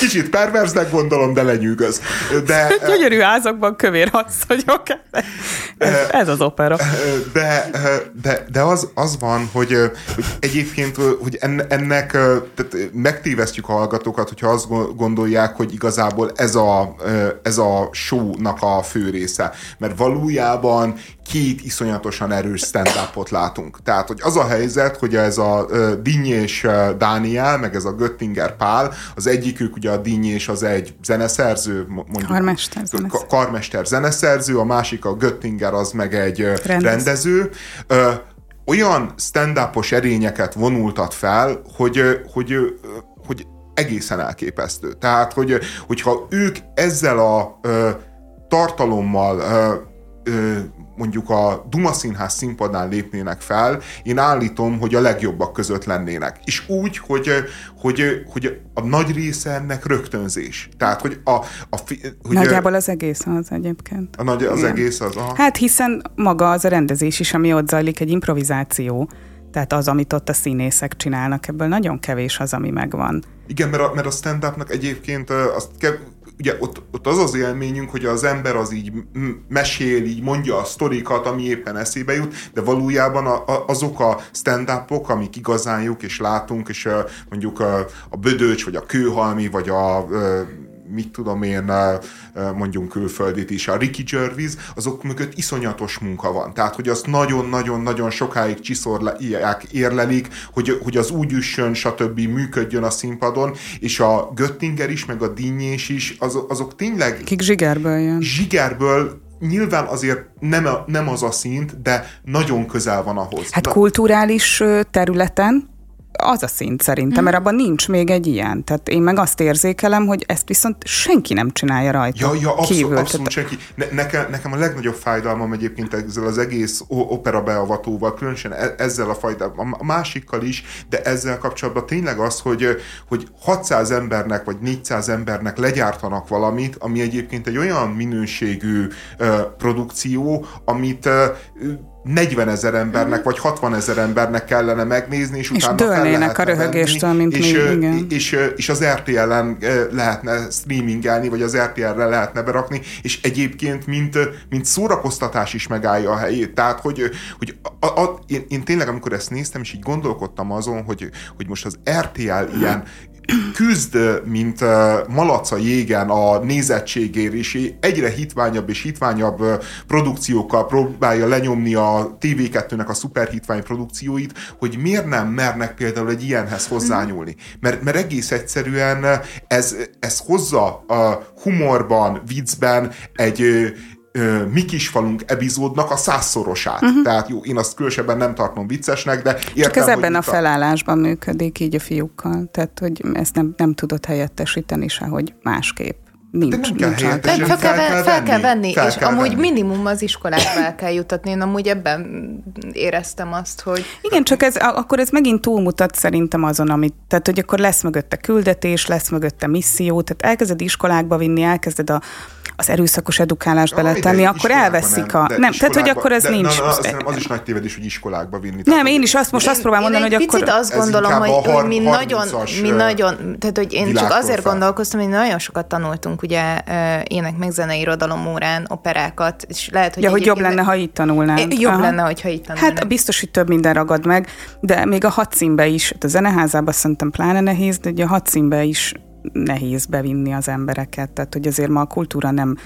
kicsit perverznek gondolom, de lenyűgöz. De, Gyönyörű házakban kövér asszonyok. Ez, ez az opera. de, de, de az, az van, hogy, hogy egyébként hogy en- ennek tehát megtévesztjük a hallgatókat, hogyha azt gondolják, hogy igazából ez a, ez a show-nak a fő része. Mert valójában két iszonyatosan erős stand látunk. Tehát, hogy az a helyzet, hogy ez a Dinny és Dániel, meg ez a Göttinger Pál, az egyikük ugye a Dinny és az egy zeneszerző, mondjuk. Karmester zeneszerző. Karmester zeneszerző, a másik a Göttinger az meg egy rendező. rendező olyan stand erényeket vonultat fel, hogy, hogy, hogy egészen elképesztő. Tehát, hogy, hogyha ők ezzel a ö, tartalommal ö, ö, mondjuk a Duma Színház színpadán lépnének fel, én állítom, hogy a legjobbak között lennének. És úgy, hogy, hogy, hogy a nagy része ennek rögtönzés. Tehát, hogy a... a hogy Nagyjából az egész az egyébként. A nagy, az Igen. egész az? Aha. Hát hiszen maga az a rendezés is, ami ott zajlik, egy improvizáció. Tehát az, amit ott a színészek csinálnak, ebből nagyon kevés az, ami megvan. Igen, mert a, mert a stand-upnak egyébként azt ke- ugye ott, ott az az élményünk, hogy az ember az így mesél, így mondja a sztorikat, ami éppen eszébe jut, de valójában a, a, azok a stand-upok, amik igazán jók és látunk, és mondjuk a, a Bödöcs, vagy a Kőhalmi, vagy a, a mit tudom én, mondjunk külföldit is, a Ricky Gervais, azok mögött iszonyatos munka van. Tehát, hogy azt nagyon-nagyon-nagyon sokáig csiszorják, érlelik, hogy, hogy az úgy üssön, stb. működjön a színpadon, és a Göttinger is, meg a Dinnyés is, az, azok tényleg... Kik zsigerből jön. Zsigerből nyilván azért nem, a, nem az a szint, de nagyon közel van ahhoz. Hát kulturális területen az a szint szerintem, mert abban nincs még egy ilyen. Tehát én meg azt érzékelem, hogy ezt viszont senki nem csinálja rajta. Ja, ja abszolút, kívül. abszolút senki. Ne, nekem, nekem a legnagyobb fájdalmam egyébként ezzel az egész opera beavatóval, különösen e, ezzel a fájdalmam, a másikkal is, de ezzel kapcsolatban tényleg az, hogy, hogy 600 embernek vagy 400 embernek legyártanak valamit, ami egyébként egy olyan minőségű uh, produkció, amit uh, 40 ezer embernek, vagy 60 ezer embernek kellene megnézni, és, és utána dőlnének a röhögéstől, mint és, mi, igen. És, és az RTL-en lehetne streamingelni, vagy az RTL-re lehetne berakni, és egyébként mint, mint szórakoztatás is megállja a helyét. Tehát, hogy, hogy a, a, én, én tényleg, amikor ezt néztem, és így gondolkodtam azon, hogy, hogy most az RTL ilyen küzd, mint malaca jégen a nézettségért, és egyre hitványabb és hitványabb produkciókkal próbálja lenyomni a TV2-nek a szuperhitvány produkcióit, hogy miért nem mernek például egy ilyenhez hozzányúlni. Mert, mert egész egyszerűen ez, ez hozza a humorban, viccben egy, mi kis falunk epizódnak a százszorosát. Uh-huh. Tehát jó, én azt különösebben nem tartom viccesnek, de értem, Csak ez ebben a felállásban működik így a fiúkkal. Tehát, hogy ezt nem, nem tudod helyettesíteni sehogy másképp nincs. De nem kell nincs fel, fel, kell, fel, fel kell venni, fel és kell amúgy venni. minimum az iskolába el kell jutatni. Én amúgy ebben éreztem azt, hogy... Igen, csak ez, akkor ez megint túlmutat szerintem azon, amit, tehát hogy akkor lesz mögötte küldetés, lesz mögötte misszió, tehát elkezded iskolákba vinni, elkezded a az erőszakos edukálást beletenni, akkor elveszik nem, a... Nem, tehát hogy akkor ez de, nincs. Na, na, az, az is nagy tévedés, hogy iskolákba vinni. Nem, én is azt most én, azt próbálom mondani, hogy akkor... azt gondolom, hogy, har, hogy mi nagyon, mi nagyon, tehát hogy én csak azért fel. gondolkoztam, hogy nagyon sokat tanultunk ugye ének meg zenei irodalom órán operákat, és lehet, hogy... Ja, hogy jobb lenne, ha itt tanulnánk. Jobb lenne, hogyha itt tanulnánk. Hát biztos, hogy több minden ragad meg, de még a hadszínbe is, a zeneházában szerintem pláne nehéz, de ugye a hadszínbe is nehéz bevinni az embereket, tehát hogy azért ma a kultúra nem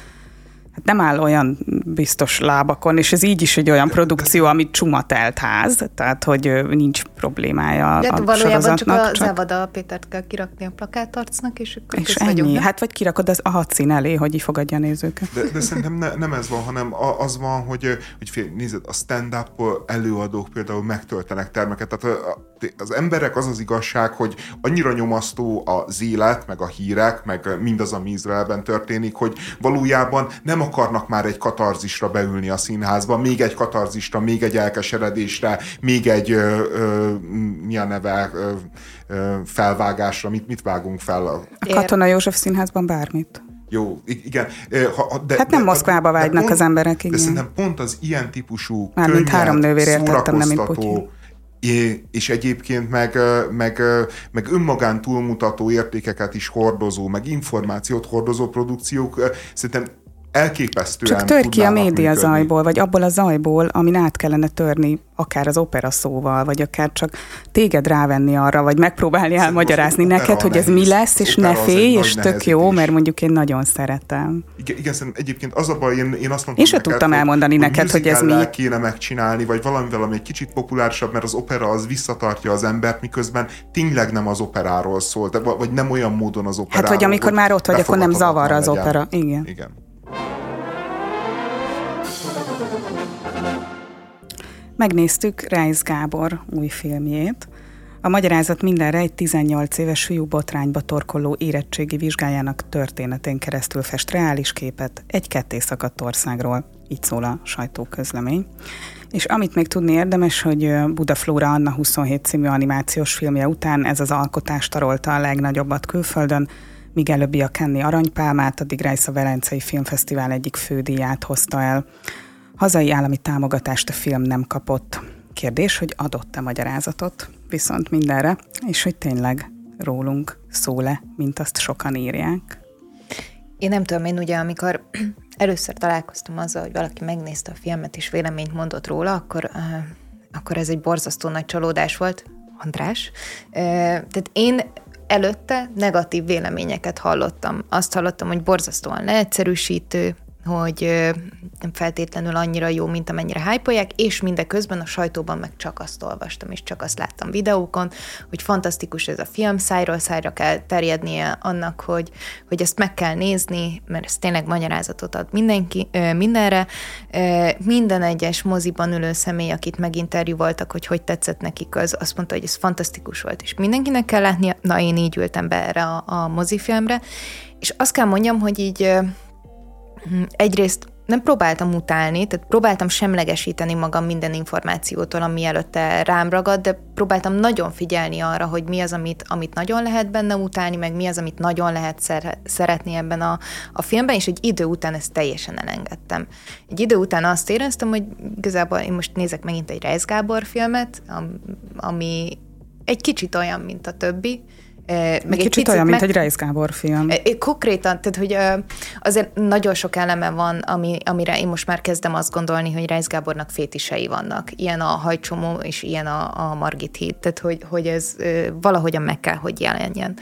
hát nem áll olyan biztos lábakon, és ez így is egy olyan produkció, amit csumatelt ház, tehát hogy nincs problémája De a valójában csak a csak... Závada Pétert kell kirakni a plakátarcnak, és akkor és ennyi. Vagyunk, hát vagy kirakod az a hadszín elé, hogy így fogadja a nézőket. De, de szerintem ne, nem ez van, hanem az van, hogy, hogy fél, nézed, a stand-up előadók például megtöltenek termeket, tehát az emberek az az igazság, hogy annyira nyomasztó az élet, meg a hírek, meg mindaz, ami Izraelben történik, hogy valójában nem akarnak már egy katarzisra beülni a színházba, még egy katarzisra, még egy elkeseredésre, még egy ö, ö, mi a neve ö, ö, felvágásra, mit, mit vágunk fel? A Katona József színházban bármit. Jó, igen. Ha, de, hát nem de, Moszkvába vágynak pont, az emberek, igen. De szerintem pont az ilyen típusú, Mármint három nővér értettem, nem mint és egyébként meg, meg, meg önmagán túlmutató értékeket is hordozó, meg információt hordozó produkciók szerintem elképesztően Csak tör ki a média működni. zajból, vagy abból a zajból, amin át kellene törni, akár az opera szóval, vagy akár csak téged rávenni arra, vagy megpróbálni elmagyarázni opera neked, hogy ez nehéz. mi lesz, és Opera ne félj, és tök jó, nehezítés. mert mondjuk én nagyon szeretem. Igen, igen egyébként az a baj, én, én azt mondtam Én sem tudtam hogy- elmondani neked, hogy ez mi. kéne megcsinálni, vagy valamivel, ami egy kicsit populárisabb, mert az opera az visszatartja az embert, miközben tényleg nem az operáról szól, de, vagy nem olyan módon az operáról. Hát vagy amikor hogy már ott vagy, akkor nem zavar az opera. Igen. Igen. Megnéztük Reis Gábor új filmjét. A magyarázat mindenre egy 18 éves fiú botrányba torkoló érettségi vizsgájának történetén keresztül fest reális képet egy ketté szakadt országról, így szól a sajtóközlemény. És amit még tudni érdemes, hogy Budaflóra Anna 27 című animációs filmje után ez az alkotás tarolta a legnagyobbat külföldön, míg előbbi a Kenny Aranypálmát, addig Reis a Velencei Filmfesztivál egyik fődíját hozta el. Hazai állami támogatást a film nem kapott. Kérdés, hogy adott-e magyarázatot viszont mindenre, és hogy tényleg rólunk szól-e, mint azt sokan írják. Én nem tudom, én ugye amikor először találkoztam azzal, hogy valaki megnézte a filmet és véleményt mondott róla, akkor, uh, akkor ez egy borzasztó nagy csalódás volt. András. Uh, tehát én előtte negatív véleményeket hallottam. Azt hallottam, hogy borzasztóan leegyszerűsítő, hogy nem feltétlenül annyira jó, mint amennyire hype és mindeközben a sajtóban meg csak azt olvastam, és csak azt láttam videókon, hogy fantasztikus ez a film, szájról szájra kell terjednie annak, hogy, hogy ezt meg kell nézni, mert ez tényleg magyarázatot ad mindenki, mindenre. Minden egyes moziban ülő személy, akit meginterjúvoltak, hogy hogy tetszett nekik, az azt mondta, hogy ez fantasztikus volt, és mindenkinek kell látnia. Na, én így ültem be erre a, a mozifilmre, és azt kell mondjam, hogy így egyrészt nem próbáltam utálni, tehát próbáltam semlegesíteni magam minden információtól, ami előtte rám ragad, de próbáltam nagyon figyelni arra, hogy mi az, amit, amit nagyon lehet benne utálni, meg mi az, amit nagyon lehet szer- szeretni ebben a, a filmben, és egy idő után ezt teljesen elengedtem. Egy idő után azt éreztem, hogy igazából én most nézek megint egy Reis Gábor filmet, ami egy kicsit olyan, mint a többi, meg egy kicsit olyan, mint meg... egy Reis Gábor film. Konkrétan, tehát hogy azért nagyon sok eleme van, ami, amire én most már kezdem azt gondolni, hogy Reis Gábornak fétisei vannak. Ilyen a hajcsomó, és ilyen a, a Margit híd. Tehát, hogy, hogy ez valahogyan meg kell, hogy jelenjen.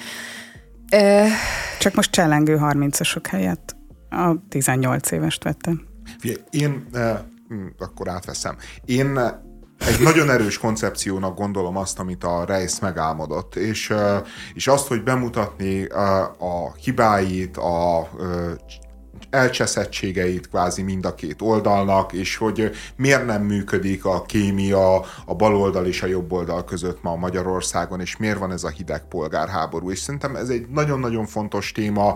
Csak most csellengő 30-asok helyett a 18 évest vettem. Én akkor átveszem. Én egy nagyon erős koncepciónak gondolom azt, amit a Reis megálmodott, és, és azt, hogy bemutatni a, hibáit, a elcseszettségeit kvázi mind a két oldalnak, és hogy miért nem működik a kémia a baloldal és a jobb oldal között ma Magyarországon, és miért van ez a hideg polgárháború. És szerintem ez egy nagyon-nagyon fontos téma.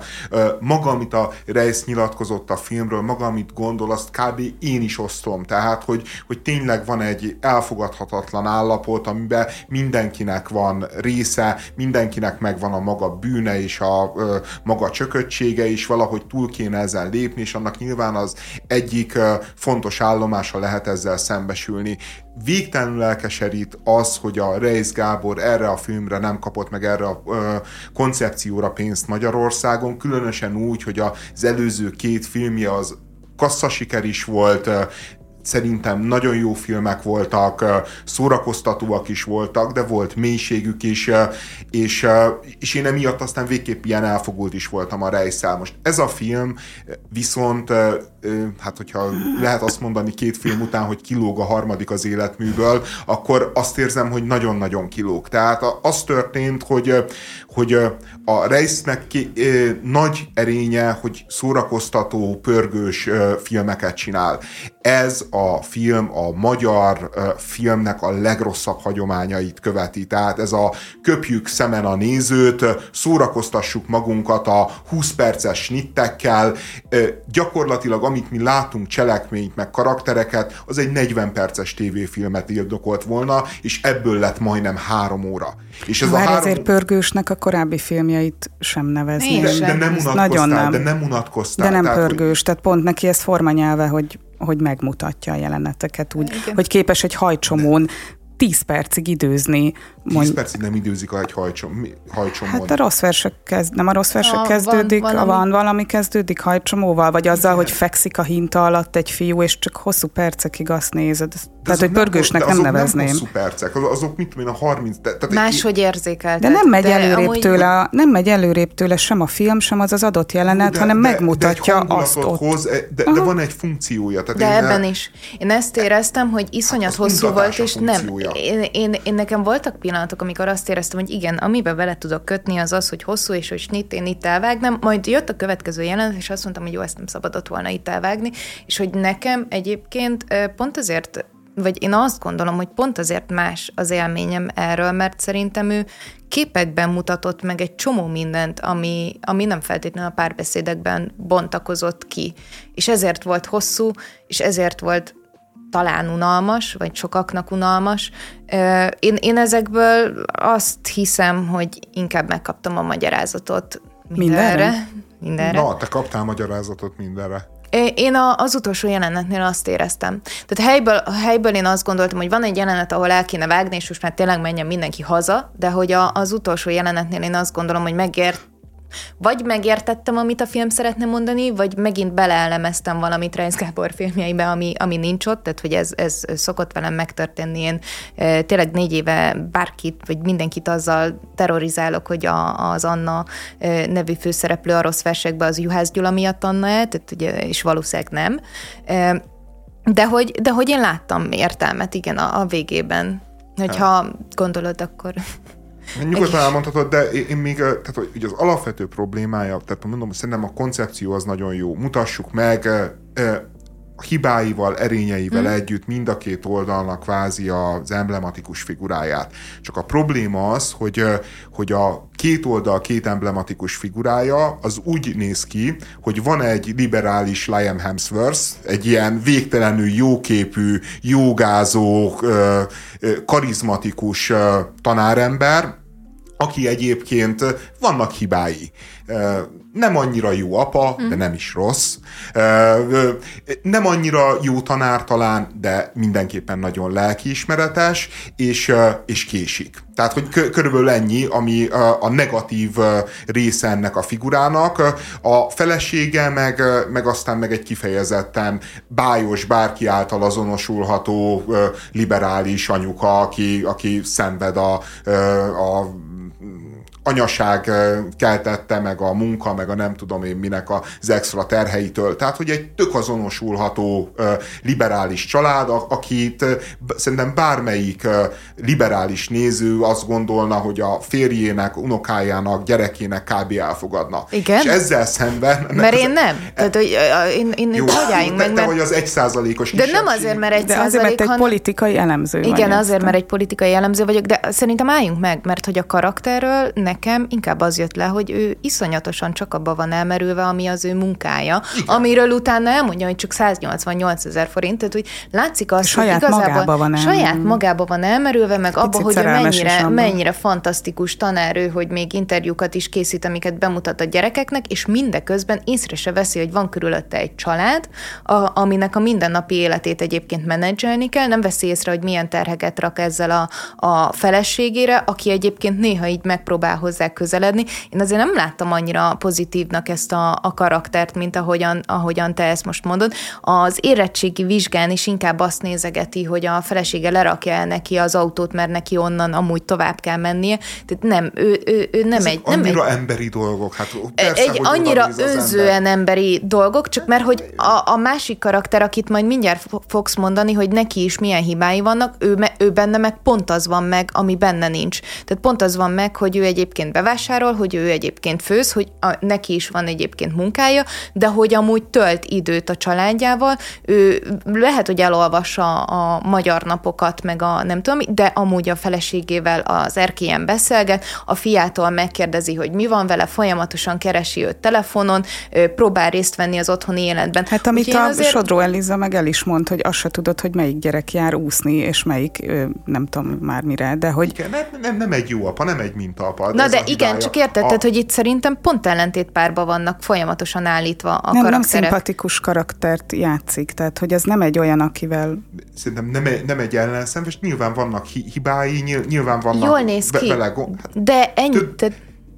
Maga, amit a Reis nyilatkozott a filmről, maga, amit gondol, azt kb. én is osztom. Tehát, hogy, hogy tényleg van egy elfogadhatatlan állapot, amiben mindenkinek van része, mindenkinek megvan a maga bűne és a, a maga csököttsége, és valahogy túl kéne ezen lépni, és annak nyilván az egyik fontos állomása lehet ezzel szembesülni. Végtelenül elkeserít az, hogy a Reis Gábor erre a filmre nem kapott meg erre a ö, koncepcióra pénzt Magyarországon, különösen úgy, hogy az előző két filmje az kasszasiker is volt, szerintem nagyon jó filmek voltak, szórakoztatóak is voltak, de volt mélységük is, és, és én emiatt aztán végképp ilyen elfogult is voltam a rejszel. Most ez a film viszont, hát hogyha lehet azt mondani két film után, hogy kilóg a harmadik az életműből, akkor azt érzem, hogy nagyon-nagyon kilóg. Tehát az történt, hogy, hogy a Reisnek ki, nagy erénye, hogy szórakoztató, pörgős filmeket csinál. Ez a film a magyar filmnek a legrosszabb hagyományait követi. Tehát ez a köpjük szemen a nézőt, szórakoztassuk magunkat a 20 perces snittekkel, gyakorlatilag amit mi látunk, cselekményt, meg karaktereket, az egy 40 perces tévéfilmet ildokolt volna, és ebből lett majdnem három óra. És ez Már a három... ezért pörgősnek a korábbi filmjeit sem nevezném. De, de nem unatkoztál, Nagyon nem. de nem unatkoztál. De nem tehát, pörgős, hogy... tehát pont neki ez formanyelve, hogy hogy megmutatja a jeleneteket úgy, Igen. hogy képes egy hajcsomón tíz percig időzni. Tíz Mond... percig nem időzik egy hajcsom, hajcsomon. Hát a rossz versek kezd, nem a rossz versek a, kezdődik, van valami... van valami kezdődik hajcsomóval, vagy azzal, Igen. hogy fekszik a hinta alatt egy fiú, és csak hosszú percekig azt nézed. Tehát, hogy pörgősnek nem, nem nevezném. Nem hosszú percek, azok mit tudom én, a 30... De, tehát Máshogy érzékel. De nem megy, de előrébb amúgy... tőle, nem megy előrébb tőle sem a film, sem az az adott jelenet, de, hanem de, megmutatja de azt ott. Hoz, de, de van egy funkciója. Tehát de én ebben is. Én ezt éreztem, hogy iszonyat hát hosszú volt, és nem. Én, én, én, nekem voltak pillanatok, amikor azt éreztem, hogy igen, amiben vele tudok kötni, az az, hogy hosszú, és hogy snit, én itt elvágnám. Majd jött a következő jelenet, és azt mondtam, hogy jó, ezt nem szabadott volna itt elvágni, és hogy nekem egyébként pont azért vagy én azt gondolom, hogy pont azért más az élményem erről, mert szerintem ő képekben mutatott meg egy csomó mindent, ami, ami nem feltétlenül a párbeszédekben bontakozott ki. És ezért volt hosszú, és ezért volt talán unalmas, vagy sokaknak unalmas. Én, én ezekből azt hiszem, hogy inkább megkaptam a magyarázatot mindenre. Mindenre? mindenre. Na, te kaptál magyarázatot mindenre. Én a, az utolsó jelenetnél azt éreztem. Tehát helyből, helyből én azt gondoltam, hogy van egy jelenet, ahol el kéne vágni, és most már tényleg menjen mindenki haza, de hogy a, az utolsó jelenetnél én azt gondolom, hogy megért vagy megértettem, amit a film szeretne mondani, vagy megint beleelemeztem valamit Reis Gábor filmjeibe, ami, ami nincs ott, tehát hogy ez, ez szokott velem megtörténni. Én e, tényleg négy éve bárkit, vagy mindenkit azzal terrorizálok, hogy a, az Anna e, nevű főszereplő a rossz versekben az Juhász Gyula miatt Anna -e, tehát ugye, és valószínűleg nem. E, de hogy, de hogy én láttam értelmet, igen, a, a végében. Hogyha hát. gondolod, akkor... Nyugodtan elmondhatod, de én még, tehát hogy az alapvető problémája, tehát mondom, szerintem a koncepció az nagyon jó. Mutassuk meg hibáival, erényeivel hmm. együtt mind a két oldalnak kvázi az emblematikus figuráját. Csak a probléma az, hogy, hogy a két oldal két emblematikus figurája az úgy néz ki, hogy van egy liberális Liam Hemsworth, egy ilyen végtelenül jóképű, jogázó, karizmatikus tanárember, aki egyébként vannak hibái. Nem annyira jó apa, de nem is rossz. Nem annyira jó tanár talán, de mindenképpen nagyon lelkiismeretes, és, és késik. Tehát, hogy körülbelül ennyi, ami a negatív része ennek a figurának. A felesége meg, meg aztán meg egy kifejezetten bájos, bárki által azonosulható liberális anyuka, aki, aki szenved a, a anyaság keltette, meg a munka, meg a nem tudom én minek az extra terheitől. Tehát, hogy egy tök azonosulható liberális család, akit szerintem bármelyik liberális néző azt gondolna, hogy a férjének, unokájának, gyerekének kb. elfogadna. Igen? És ezzel szemben... Mert én nem. A, Tehát, hogy én, én jó, meg, az egy százalékos De nem azért, mert egy de azért, mert egy han... politikai elemző Igen, azért, mert egy politikai elemző vagyok, de szerintem álljunk meg, mert hogy a karakterről nekem inkább az jött le, hogy ő iszonyatosan csak abba van elmerülve, ami az ő munkája, Igen. amiről utána elmondja, hogy csak 188 ezer forint, tehát hogy látszik az, saját hogy igazából magába van saját magába van elmerülve, meg abba, hogy ő mennyire, mennyire fantasztikus tanár ő, hogy még interjúkat is készít, amiket bemutat a gyerekeknek, és mindeközben észre se veszi, hogy van körülötte egy család, a, aminek a mindennapi életét egyébként menedzselni kell, nem veszi észre, hogy milyen terheket rak ezzel a, a feleségére, aki egyébként néha így megpróbál hozzá közeledni. Én azért nem láttam annyira pozitívnak ezt a, a karaktert, mint ahogyan, ahogyan te ezt most mondod. Az érettségi vizsgán is inkább azt nézegeti, hogy a felesége lerakja el neki az autót, mert neki onnan amúgy tovább kell mennie. Tehát nem, ő, ő, ő nem Ezek egy... Nem annyira egy, emberi dolgok. Hát persze, egy annyira önzően ember. emberi dolgok, csak mert hogy a, a másik karakter, akit majd mindjárt fogsz mondani, hogy neki is milyen hibái vannak, ő, ő benne meg pont az van meg, ami benne nincs. Tehát pont az van meg, hogy ő egyébként bevált, vásárol, hogy ő egyébként főz, hogy a, neki is van egyébként munkája, de hogy amúgy tölt időt a családjával, ő lehet, hogy elolvassa a magyar napokat, meg a nem tudom, de amúgy a feleségével az erkélyen beszélget, a fiától megkérdezi, hogy mi van vele, folyamatosan keresi őt telefonon, próbál részt venni az otthoni életben. Hát amit Úgy a azért... Sodró Eliza meg el is mond, hogy azt se tudod, hogy melyik gyerek jár úszni, és melyik nem tudom már mire, de hogy... Igen, nem, nem, nem egy jó apa, nem egy mintaapa. Na de igen, csak érted, a... hogy itt szerintem pont ellentétpárban vannak folyamatosan állítva a nem, karakterek. Nem szimpatikus karaktert játszik, tehát hogy ez nem egy olyan, akivel... Szerintem nem, nem egy ellenszenves, nyilván vannak hibái, nyilván vannak... Jól néz ki, be, bele, hát, de ennyi... Több,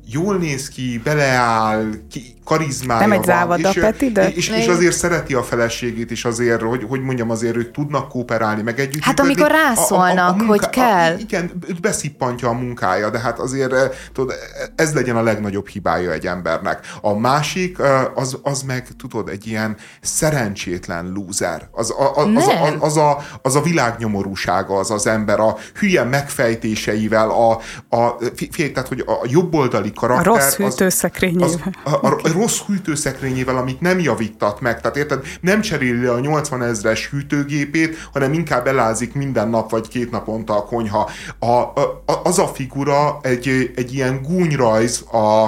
jól néz ki, beleáll, ki, karizmája Nem egy závada, és, Peti, de... És, és, azért szereti a feleségét, és azért, hogy, hogy mondjam, azért ők tudnak kooperálni, meg együtt. Hát amikor rászólnak, a, a, a munka, hogy kell. A, igen, őt beszippantja a munkája, de hát azért tudod, ez legyen a legnagyobb hibája egy embernek. A másik, az, az meg, tudod, egy ilyen szerencsétlen lúzer. Az a, a, az, a, az, a, az a világnyomorúsága az az ember, a hülye megfejtéseivel, a, a, fél, tehát, hogy a jobboldali karakter... A rossz hűtőszekrényével. Az, a, a, a rossz hűtőszekrényével, amit nem javítat meg. Tehát érted, nem cseréli a 80 ezres hűtőgépét, hanem inkább elázik minden nap vagy két naponta a konyha. A, a, az a figura egy, egy ilyen gúnyrajz a,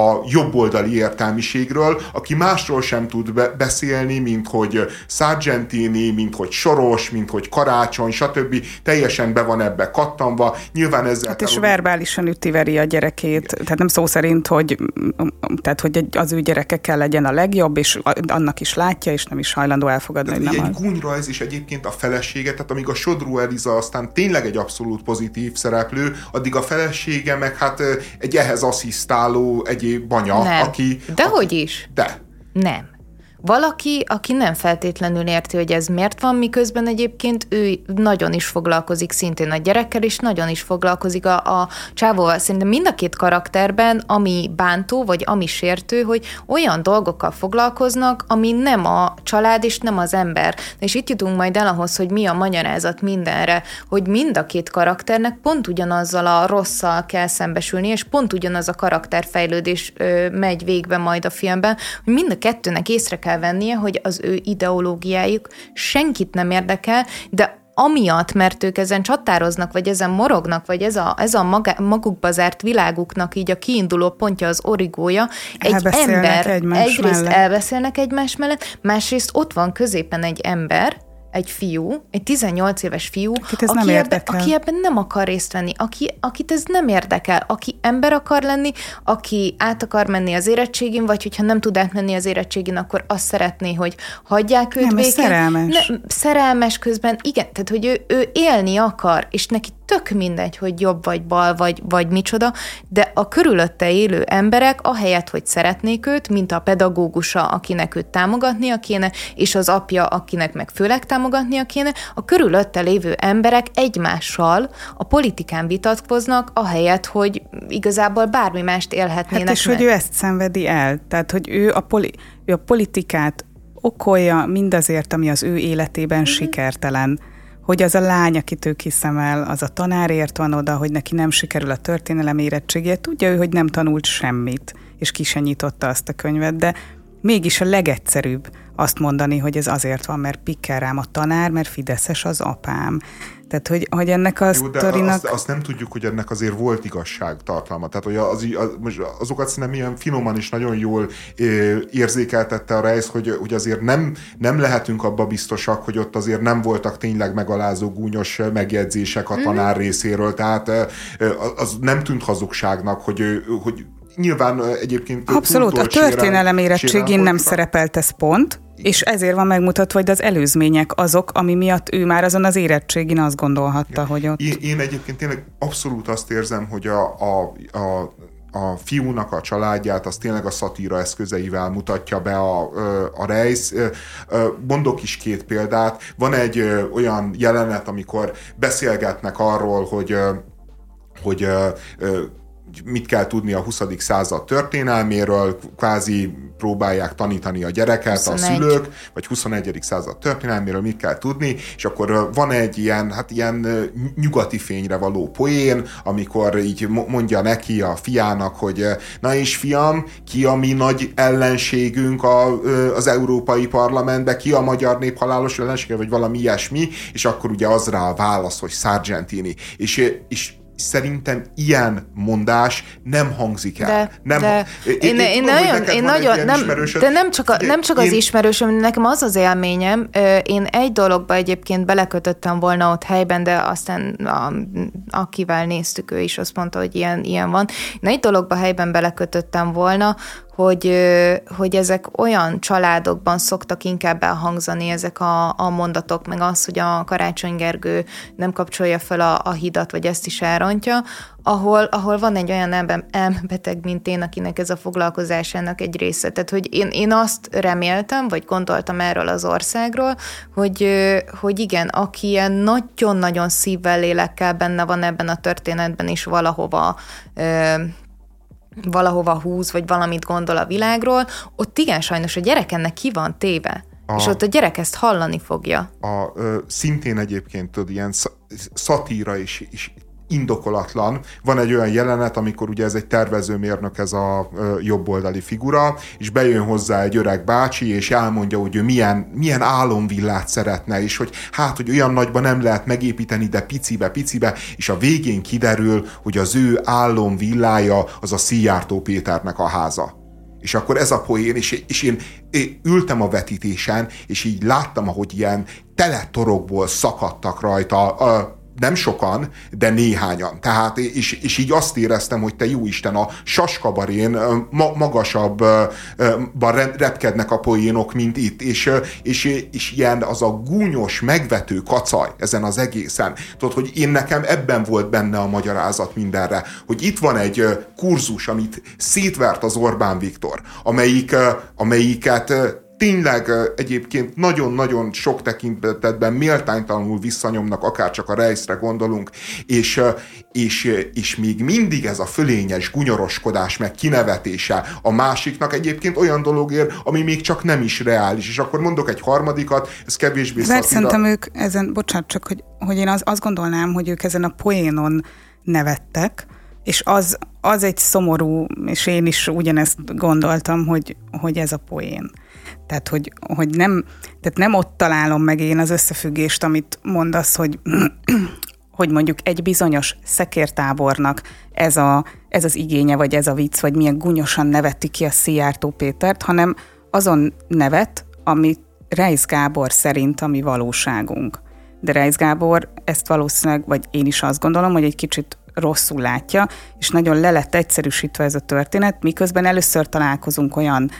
a jobboldali értelmiségről, aki másról sem tud be, beszélni, mint hogy Sargentini, mint hogy Soros, mint hogy Karácsony, stb. Teljesen be van ebbe kattanva. Nyilván ezzel... Hát és verbálisan ütiveri a gyerekét, tehát nem szó szerint, hogy, tehát, hogy az ő gyerekekkel legyen a legjobb, és annak is látja, és nem is hajlandó elfogadni, hogy nem Egy az. gúnyrajz is egyébként a felesége, tehát amíg a Sodró Eliza aztán tényleg egy abszolút pozitív szereplő, addig a felesége meg hát egy ehhez asszisztáló egyéb banya, nem. aki... Dehogy is. De. Nem valaki, aki nem feltétlenül érti, hogy ez miért van, miközben egyébként ő nagyon is foglalkozik szintén a gyerekkel, és nagyon is foglalkozik a, a csávóval. Szerintem mind a két karakterben, ami bántó, vagy ami sértő, hogy olyan dolgokkal foglalkoznak, ami nem a család és nem az ember. És itt jutunk majd el ahhoz, hogy mi a magyarázat mindenre, hogy mind a két karakternek pont ugyanazzal a rosszal kell szembesülni, és pont ugyanaz a karakterfejlődés ö, megy végbe majd a filmben, hogy mind a kettőnek észre kell vennie, hogy az ő ideológiájuk senkit nem érdekel, de amiatt, mert ők ezen csatároznak, vagy ezen morognak, vagy ez a, ez a maga, magukba zárt világuknak így a kiinduló pontja, az origója, egy ember egyrészt mellett. elbeszélnek egymás mellett, másrészt ott van középen egy ember, egy fiú, egy 18 éves fiú, akit ez aki, nem ebben, aki ebben nem akar részt venni, aki, akit ez nem érdekel, aki ember akar lenni, aki át akar menni az érettségin, vagy hogyha nem tud átmenni az érettségin, akkor azt szeretné, hogy hagyják őt nem, békén. szerelmes. Ne, szerelmes közben, igen, tehát hogy ő, ő élni akar, és neki tök mindegy, hogy jobb vagy bal, vagy, vagy micsoda, de a körülötte élő emberek, ahelyett, hogy szeretnék őt, mint a pedagógusa, akinek őt támogatnia kéne, és az apja, akinek meg főleg támogatnia kéne, a körülötte lévő emberek egymással a politikán vitatkoznak, ahelyett, hogy igazából bármi mást élhetnének hát és meg. hogy ő ezt szenvedi el, tehát hogy ő a, poli, ő a politikát okolja mindazért, ami az ő életében mm-hmm. sikertelen hogy az a lány, akit ő kiszemel, az a tanárért van oda, hogy neki nem sikerül a történelem érettségét, tudja ő, hogy nem tanult semmit, és ki se nyitotta azt a könyvet, de mégis a legegyszerűbb azt mondani, hogy ez azért van, mert pikkel rám a tanár, mert fideszes az apám. Tehát, hogy, hogy ennek a Jó, de sztorinak... azt, azt, nem tudjuk, hogy ennek azért volt igazság tartalma. Tehát, hogy az, az, azokat szerintem ilyen finoman is nagyon jól érzékeltette a rejsz, hogy, hogy azért nem, nem lehetünk abba biztosak, hogy ott azért nem voltak tényleg megalázó, gúnyos megjegyzések a mhm. tanár mm-hmm. részéről. Tehát az nem tűnt hazugságnak, hogy, hogy nyilván egyébként... Abszolút, a történelem érettségén nem szerepelt ez pont, és ezért van megmutatva, hogy az előzmények azok, ami miatt ő már azon az érettségén azt gondolhatta, ja. hogy ott... Én, én egyébként tényleg abszolút azt érzem, hogy a, a, a a fiúnak a családját, az tényleg a szatíra eszközeivel mutatja be a, a rejsz. Mondok is két példát. Van egy olyan jelenet, amikor beszélgetnek arról, hogy hogy mit kell tudni a 20. század történelméről, kvázi próbálják tanítani a gyereket, 21. a szülők, vagy 21. század történelméről mit kell tudni, és akkor van egy ilyen, hát ilyen nyugati fényre való poén, amikor így mondja neki a fiának, hogy na és fiam, ki a mi nagy ellenségünk a, az Európai Parlamentbe, ki a magyar nép halálos ellensége, vagy valami ilyesmi, és akkor ugye az rá a válasz, hogy Sargentini. És, és szerintem ilyen mondás nem hangzik el. De, nem, de én, én, én, tudom, nagyon, én nagyon, nem, de nem csak, a, nem csak az én, ismerősöm, nekem az az élményem, én egy dologba egyébként belekötöttem volna ott helyben, de aztán a, akivel néztük, ő is azt mondta, hogy ilyen, ilyen van. Én egy dologba helyben belekötöttem volna, hogy, hogy ezek olyan családokban szoktak inkább elhangzani ezek a, a mondatok, meg az, hogy a Karácsony Gergő nem kapcsolja fel a, a hidat, vagy ezt is elrontja, ahol, ahol van egy olyan elmebeteg, mint én, akinek ez a foglalkozásának egy része. Tehát, hogy én, én azt reméltem, vagy gondoltam erről az országról, hogy, hogy igen, aki ilyen nagyon-nagyon szívvel, lélekkel benne van ebben a történetben is valahova valahova húz, vagy valamit gondol a világról, ott igen, sajnos a gyerek ennek ki van téve. A, és ott a gyerek ezt hallani fogja. A, ö, szintén egyébként tudod, ilyen szatíra is, is indokolatlan. Van egy olyan jelenet, amikor ugye ez egy tervezőmérnök, ez a jobboldali figura, és bejön hozzá egy öreg bácsi, és elmondja, hogy ő milyen, milyen álomvillát szeretne, és hogy hát, hogy olyan nagyban nem lehet megépíteni, de picibe, picibe, és a végén kiderül, hogy az ő álomvillája az a Szijjártó Péternek a háza. És akkor ez a poén, és, és én, én ültem a vetítésen, és így láttam, ahogy ilyen teletorokból szakadtak rajta a, nem sokan, de néhányan. Tehát, és, és így azt éreztem, hogy te jó Isten, a saskabarén ma, magasabban repkednek a poénok, mint itt, és, és, és ilyen az a gúnyos, megvető kacaj ezen az egészen. Tudod, hogy én nekem ebben volt benne a magyarázat mindenre, hogy itt van egy kurzus, amit szétvert az Orbán Viktor, amelyik, amelyiket tényleg egyébként nagyon-nagyon sok tekintetben méltánytalanul visszanyomnak, akár csak a rejszre gondolunk, és, és, és még mindig ez a fölényes gunyoroskodás, meg kinevetése a másiknak egyébként olyan dologért, ami még csak nem is reális. És akkor mondok egy harmadikat, ez kevésbé Mert szerintem ők ezen, bocsánat, csak hogy, hogy én az, azt gondolnám, hogy ők ezen a poénon nevettek, és az, az egy szomorú, és én is ugyanezt gondoltam, hogy, hogy ez a poén. Tehát, hogy, hogy nem, tehát nem ott találom meg én az összefüggést, amit mondasz, hogy, hogy mondjuk egy bizonyos szekértábornak ez, a, ez az igénye, vagy ez a vicc, vagy milyen gunyosan nevetti ki a Szijjártó Pétert, hanem azon nevet, ami Reis Gábor szerint a mi valóságunk. De Reis Gábor ezt valószínűleg, vagy én is azt gondolom, hogy egy kicsit rosszul látja, és nagyon le lett egyszerűsítve ez a történet, miközben először találkozunk olyan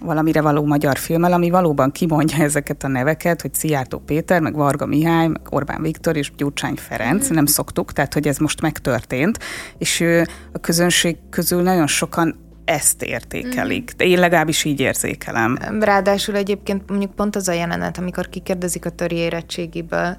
valamire való magyar filmmel, ami valóban kimondja ezeket a neveket, hogy Szijjártó Péter, meg Varga Mihály, meg Orbán Viktor és Gyurcsány Ferenc, mm. nem szoktuk, tehát hogy ez most megtörtént, és a közönség közül nagyon sokan ezt értékelik. De én legalábbis így érzékelem. Ráadásul egyébként mondjuk pont az a jelenet, amikor kikérdezik a töri érettségiből,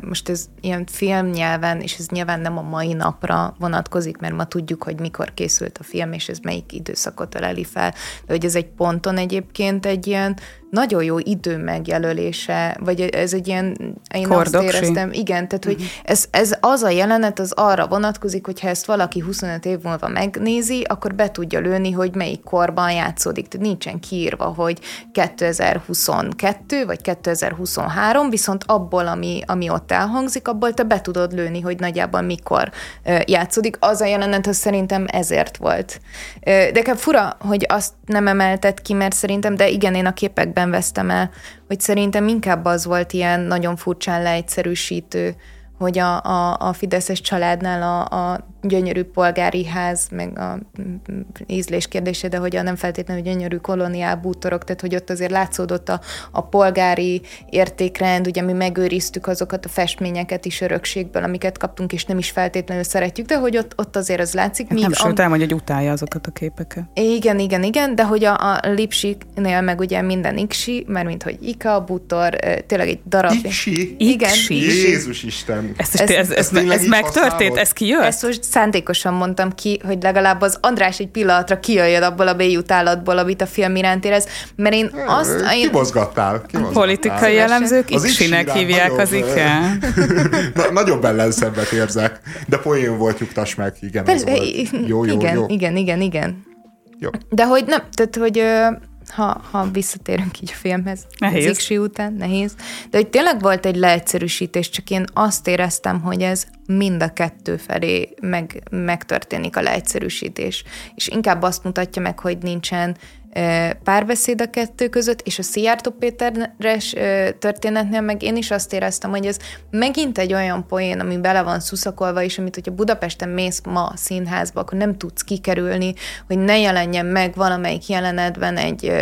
most ez ilyen filmnyelven, és ez nyilván nem a mai napra vonatkozik, mert ma tudjuk, hogy mikor készült a film, és ez melyik időszakot öleli fel, de hogy ez egy ponton egyébként egy ilyen nagyon jó idő megjelölése, vagy ez egy ilyen, én Kordoksi. azt éreztem, igen, tehát hogy uh-huh. ez, ez az a jelenet, az arra vonatkozik, hogyha ezt valaki 25 év múlva megnézi, akkor be tudja lőni, hogy melyik korban játszódik. Tehát nincsen kiírva, hogy 2022 vagy 2023, viszont abból, ami, ami ott elhangzik, abból te be tudod lőni, hogy nagyjából mikor játszódik. Az a jelenet, az szerintem ezért volt. De fura, hogy azt nem emeltet ki, mert szerintem, de igen, én a képekben ebben vesztem el, hogy szerintem inkább az volt ilyen nagyon furcsán leegyszerűsítő, hogy a, a, a Fideszes családnál a, a gyönyörű polgári ház, meg a ízlés kérdése, de hogy a nem feltétlenül gyönyörű koloniál bútorok, tehát hogy ott azért látszódott a, a polgári értékrend, ugye mi megőriztük azokat a festményeket is örökségből, amiket kaptunk, és nem is feltétlenül szeretjük, de hogy ott, ott azért az látszik. Hát nem, sőt, elmondja, hogy utálja azokat a képeket. Igen, igen, igen, de hogy a, a Lipsiknél meg ugye minden iksi, mert mint hogy Ika, bútor, tényleg egy darab. Iksi? Igen. Iksi. Jézus Isten. Ez, ez, ez, ez, ez, ez megtörtént? Ez kijött? Ezt most szándékosan mondtam ki, hogy legalább az András egy pillanatra kijöjjön abból a béjutálatból, amit a film iránt érez, mert én azt... Én... Kibozgattál. kibozgattál. Politikai jellemzők X-sinek hívják az IKEA. Na, nagyobb ellenszebbet érzek, de poén volt, nyugtass meg, igen, Persze, volt. Jó, jó, igen, jó. Igen, igen, igen. Jó. De hogy nem, tehát hogy ha, ha visszatérünk így a filmhez, nehéz. az Iksi után, nehéz, de hogy tényleg volt egy leegyszerűsítés, csak én azt éreztem, hogy ez mind a kettő felé meg, megtörténik a leegyszerűsítés. És inkább azt mutatja meg, hogy nincsen párbeszéd a kettő között, és a Szijjártó Péteres történetnél meg én is azt éreztem, hogy ez megint egy olyan poén, ami bele van szuszakolva, és amit, hogyha Budapesten mész ma a színházba, akkor nem tudsz kikerülni, hogy ne jelenjen meg valamelyik jelenetben egy,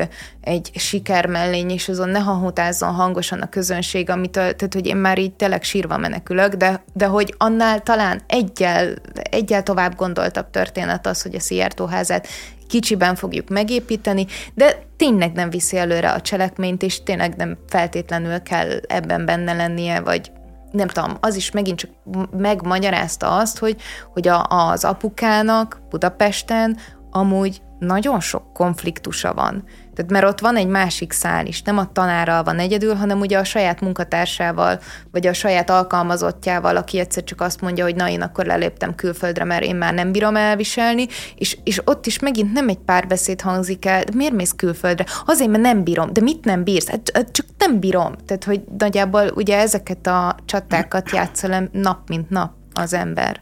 egy sikermellény, és azon ne hahotázzon hangosan a közönség, amit, tehát hogy én már így tényleg sírva menekülök, de, de hogy annál talán egyel, egyel tovább gondoltabb történet az, hogy a Szijjártó házát kicsiben fogjuk megépíteni, de tényleg nem viszi előre a cselekményt, és tényleg nem feltétlenül kell ebben benne lennie, vagy nem tudom, az is megint csak megmagyarázta azt, hogy, hogy a, az apukának Budapesten amúgy nagyon sok konfliktusa van. Tehát mert ott van egy másik szál is, nem a tanárral van egyedül, hanem ugye a saját munkatársával, vagy a saját alkalmazottjával, aki egyszer csak azt mondja, hogy na én akkor leléptem külföldre, mert én már nem bírom elviselni, és, és ott is megint nem egy párbeszéd hangzik el, de miért mész külföldre? Azért, mert nem bírom. De mit nem bírsz? Hát, hát csak nem bírom. Tehát, hogy nagyjából ugye ezeket a csatákat játszol nap mint nap az ember.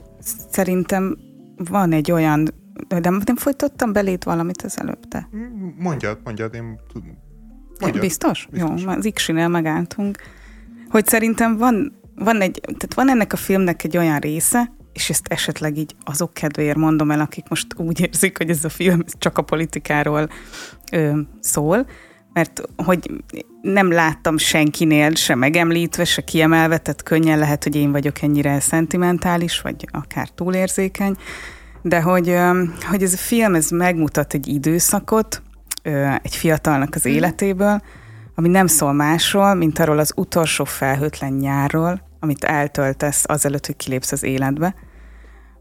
Szerintem van egy olyan de nem folytattam belét valamit az előbb, te? Mondjad, mondjad, én mondjad. Biztos? Biztos? Jó, az Iksinél megálltunk. Hogy szerintem van, van, egy, tehát van ennek a filmnek egy olyan része, és ezt esetleg így azok kedvéért mondom el, akik most úgy érzik, hogy ez a film csak a politikáról ö, szól, mert hogy nem láttam senkinél se megemlítve, se kiemelve, tehát könnyen lehet, hogy én vagyok ennyire szentimentális, vagy akár túlérzékeny, de hogy, hogy ez a film ez megmutat egy időszakot egy fiatalnak az mhm. életéből, ami nem szól másról, mint arról az utolsó felhőtlen nyárról, amit eltöltesz azelőtt, hogy kilépsz az életbe.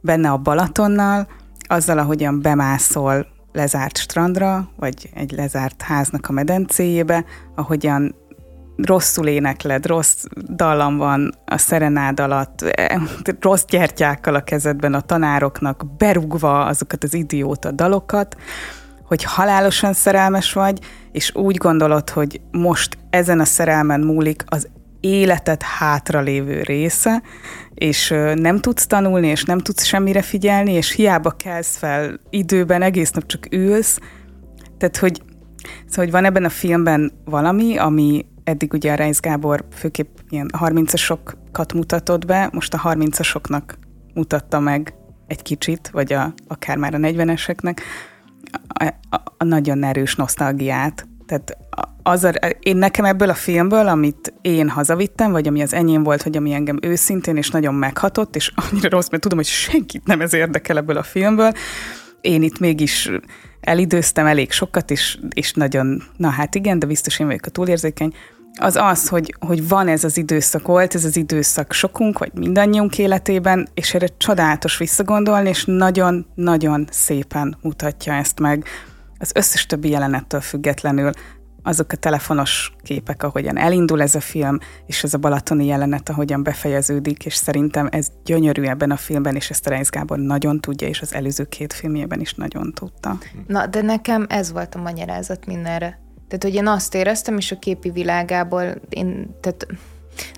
Benne a Balatonnal, azzal, ahogyan bemászol lezárt strandra, vagy egy lezárt háznak a medencéjébe, ahogyan rosszul énekled, rossz dallam van a szerenád alatt, e, rossz gyertyákkal a kezedben a tanároknak, berugva azokat az idióta dalokat, hogy halálosan szerelmes vagy, és úgy gondolod, hogy most ezen a szerelmen múlik az életed hátralévő része, és nem tudsz tanulni, és nem tudsz semmire figyelni, és hiába kelsz fel időben, egész nap csak ülsz. Tehát, hogy, szóval, hogy van ebben a filmben valami, ami eddig ugye a Reis Gábor főképp ilyen 30-asokat mutatott be, most a 30-asoknak mutatta meg egy kicsit, vagy a, akár már a 40-eseknek a, a, a nagyon erős nosztalgiát. Tehát az a, én nekem ebből a filmből, amit én hazavittem, vagy ami az enyém volt, hogy ami engem őszintén és nagyon meghatott, és annyira rossz, mert tudom, hogy senkit nem ez érdekel ebből a filmből, én itt mégis elidőztem elég sokat, és, és nagyon, na hát igen, de biztos én vagyok a túlérzékeny, az az, hogy, hogy van ez az időszak, volt ez az időszak sokunk, vagy mindannyiunk életében, és erre csodálatos visszagondolni, és nagyon-nagyon szépen mutatja ezt meg az összes többi jelenettől függetlenül, azok a telefonos képek, ahogyan elindul ez a film, és ez a balatoni jelenet, ahogyan befejeződik, és szerintem ez gyönyörű ebben a filmben, és ezt a Reis Gábor nagyon tudja, és az előző két filmjében is nagyon tudta. Na, de nekem ez volt a magyarázat mindenre. Tehát, hogy én azt éreztem, és a képi világából én, tehát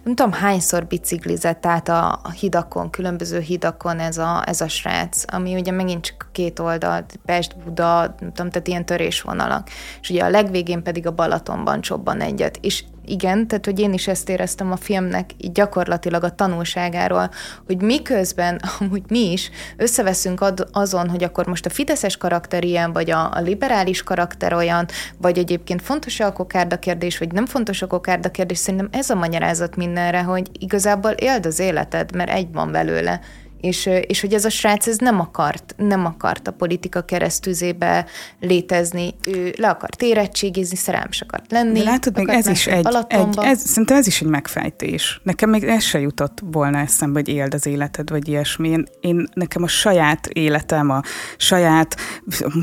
nem tudom hányszor biciklizett át a, hidakon, különböző hidakon ez a, ez a srác, ami ugye megint csak két oldal, Pest, Buda, nem tudom, tehát ilyen törésvonalak. És ugye a legvégén pedig a Balatonban csobban egyet. És igen, tehát hogy én is ezt éreztem a filmnek így gyakorlatilag a tanulságáról, hogy miközben amúgy mi is összeveszünk ad, azon, hogy akkor most a fideszes karakter ilyen, vagy a, a liberális karakter olyan, vagy egyébként fontos a kokárda kérdés, vagy nem fontos a kokárda kérdés, szerintem ez a magyarázat mindenre, hogy igazából éld az életed, mert egy van belőle, és, és hogy ez a srác ez nem akart, nem akart a politika keresztüzébe létezni, ő le akart érettségizni, szerelmes akart lenni. De látod, még ez is egy, egy ez, szerintem ez is egy megfejtés. Nekem még ez se jutott volna eszembe, hogy éld az életed, vagy ilyesmi. Én, én nekem a saját életem, a saját,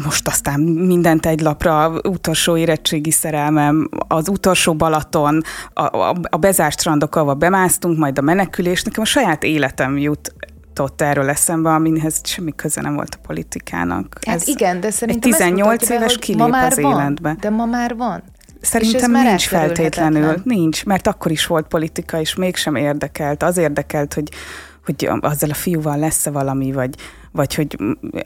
most aztán mindent egy lapra, utolsó érettségi szerelmem, az utolsó Balaton, a, a, a bezárt strandok, ahol bemásztunk, majd a menekülés, nekem a saját életem jut jutott erről eszembe, aminhez semmi köze nem volt a politikának. Hát Ez igen, de szerintem egy 18 éves kilép ma már az van, életbe. De ma már van. Szerintem nincs feltétlenül, nincs, mert akkor is volt politika, és mégsem érdekelt. Az érdekelt, hogy, hogy azzal a fiúval lesz-e valami, vagy, vagy hogy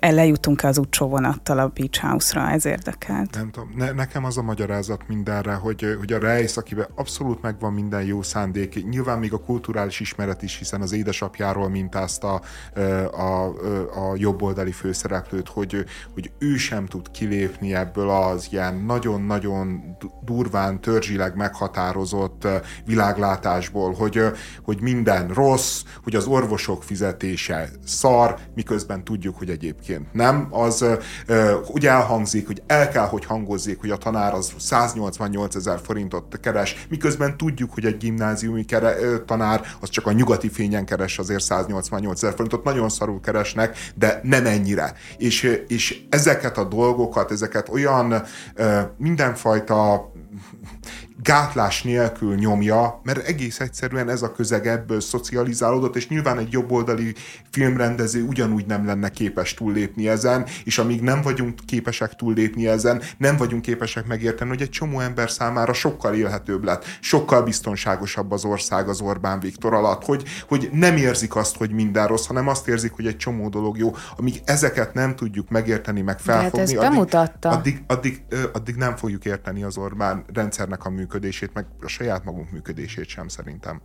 lejutunk-e az utcsó vonattal a Beach House-ra, ez érdekelt. Nem tudom, ne, nekem az a magyarázat mindenre, hogy, hogy a rejsz, akiben abszolút megvan minden jó szándék, nyilván még a kulturális ismeret is, hiszen az édesapjáról mintázta a, a, a jobboldali főszereplőt, hogy, hogy ő sem tud kilépni ebből az ilyen nagyon-nagyon durván, törzsileg meghatározott világlátásból, hogy, hogy minden rossz, hogy az orvosok fizetése szar, miközben miközben tudjuk, hogy egyébként nem, az úgy elhangzik, hogy el kell, hogy hangozzék, hogy a tanár az 188 ezer forintot keres, miközben tudjuk, hogy egy gimnáziumi kere, tanár az csak a nyugati fényen keres azért 188 ezer forintot, nagyon szarul keresnek, de nem ennyire. És, és ezeket a dolgokat, ezeket olyan mindenfajta gátlás nélkül nyomja, mert egész egyszerűen ez a közeg ebből szocializálódott, és nyilván egy jobboldali filmrendező ugyanúgy nem lenne képes túllépni ezen, és amíg nem vagyunk képesek túllépni ezen, nem vagyunk képesek megérteni, hogy egy csomó ember számára sokkal élhetőbb lett, sokkal biztonságosabb az ország az Orbán Viktor alatt, hogy, hogy nem érzik azt, hogy minden rossz, hanem azt érzik, hogy egy csomó dolog jó. Amíg ezeket nem tudjuk megérteni, meg felfogni, hát addig, addig, addig, addig nem fogjuk érteni az Orbán rendszernek a működését, meg a saját magunk működését sem szerintem.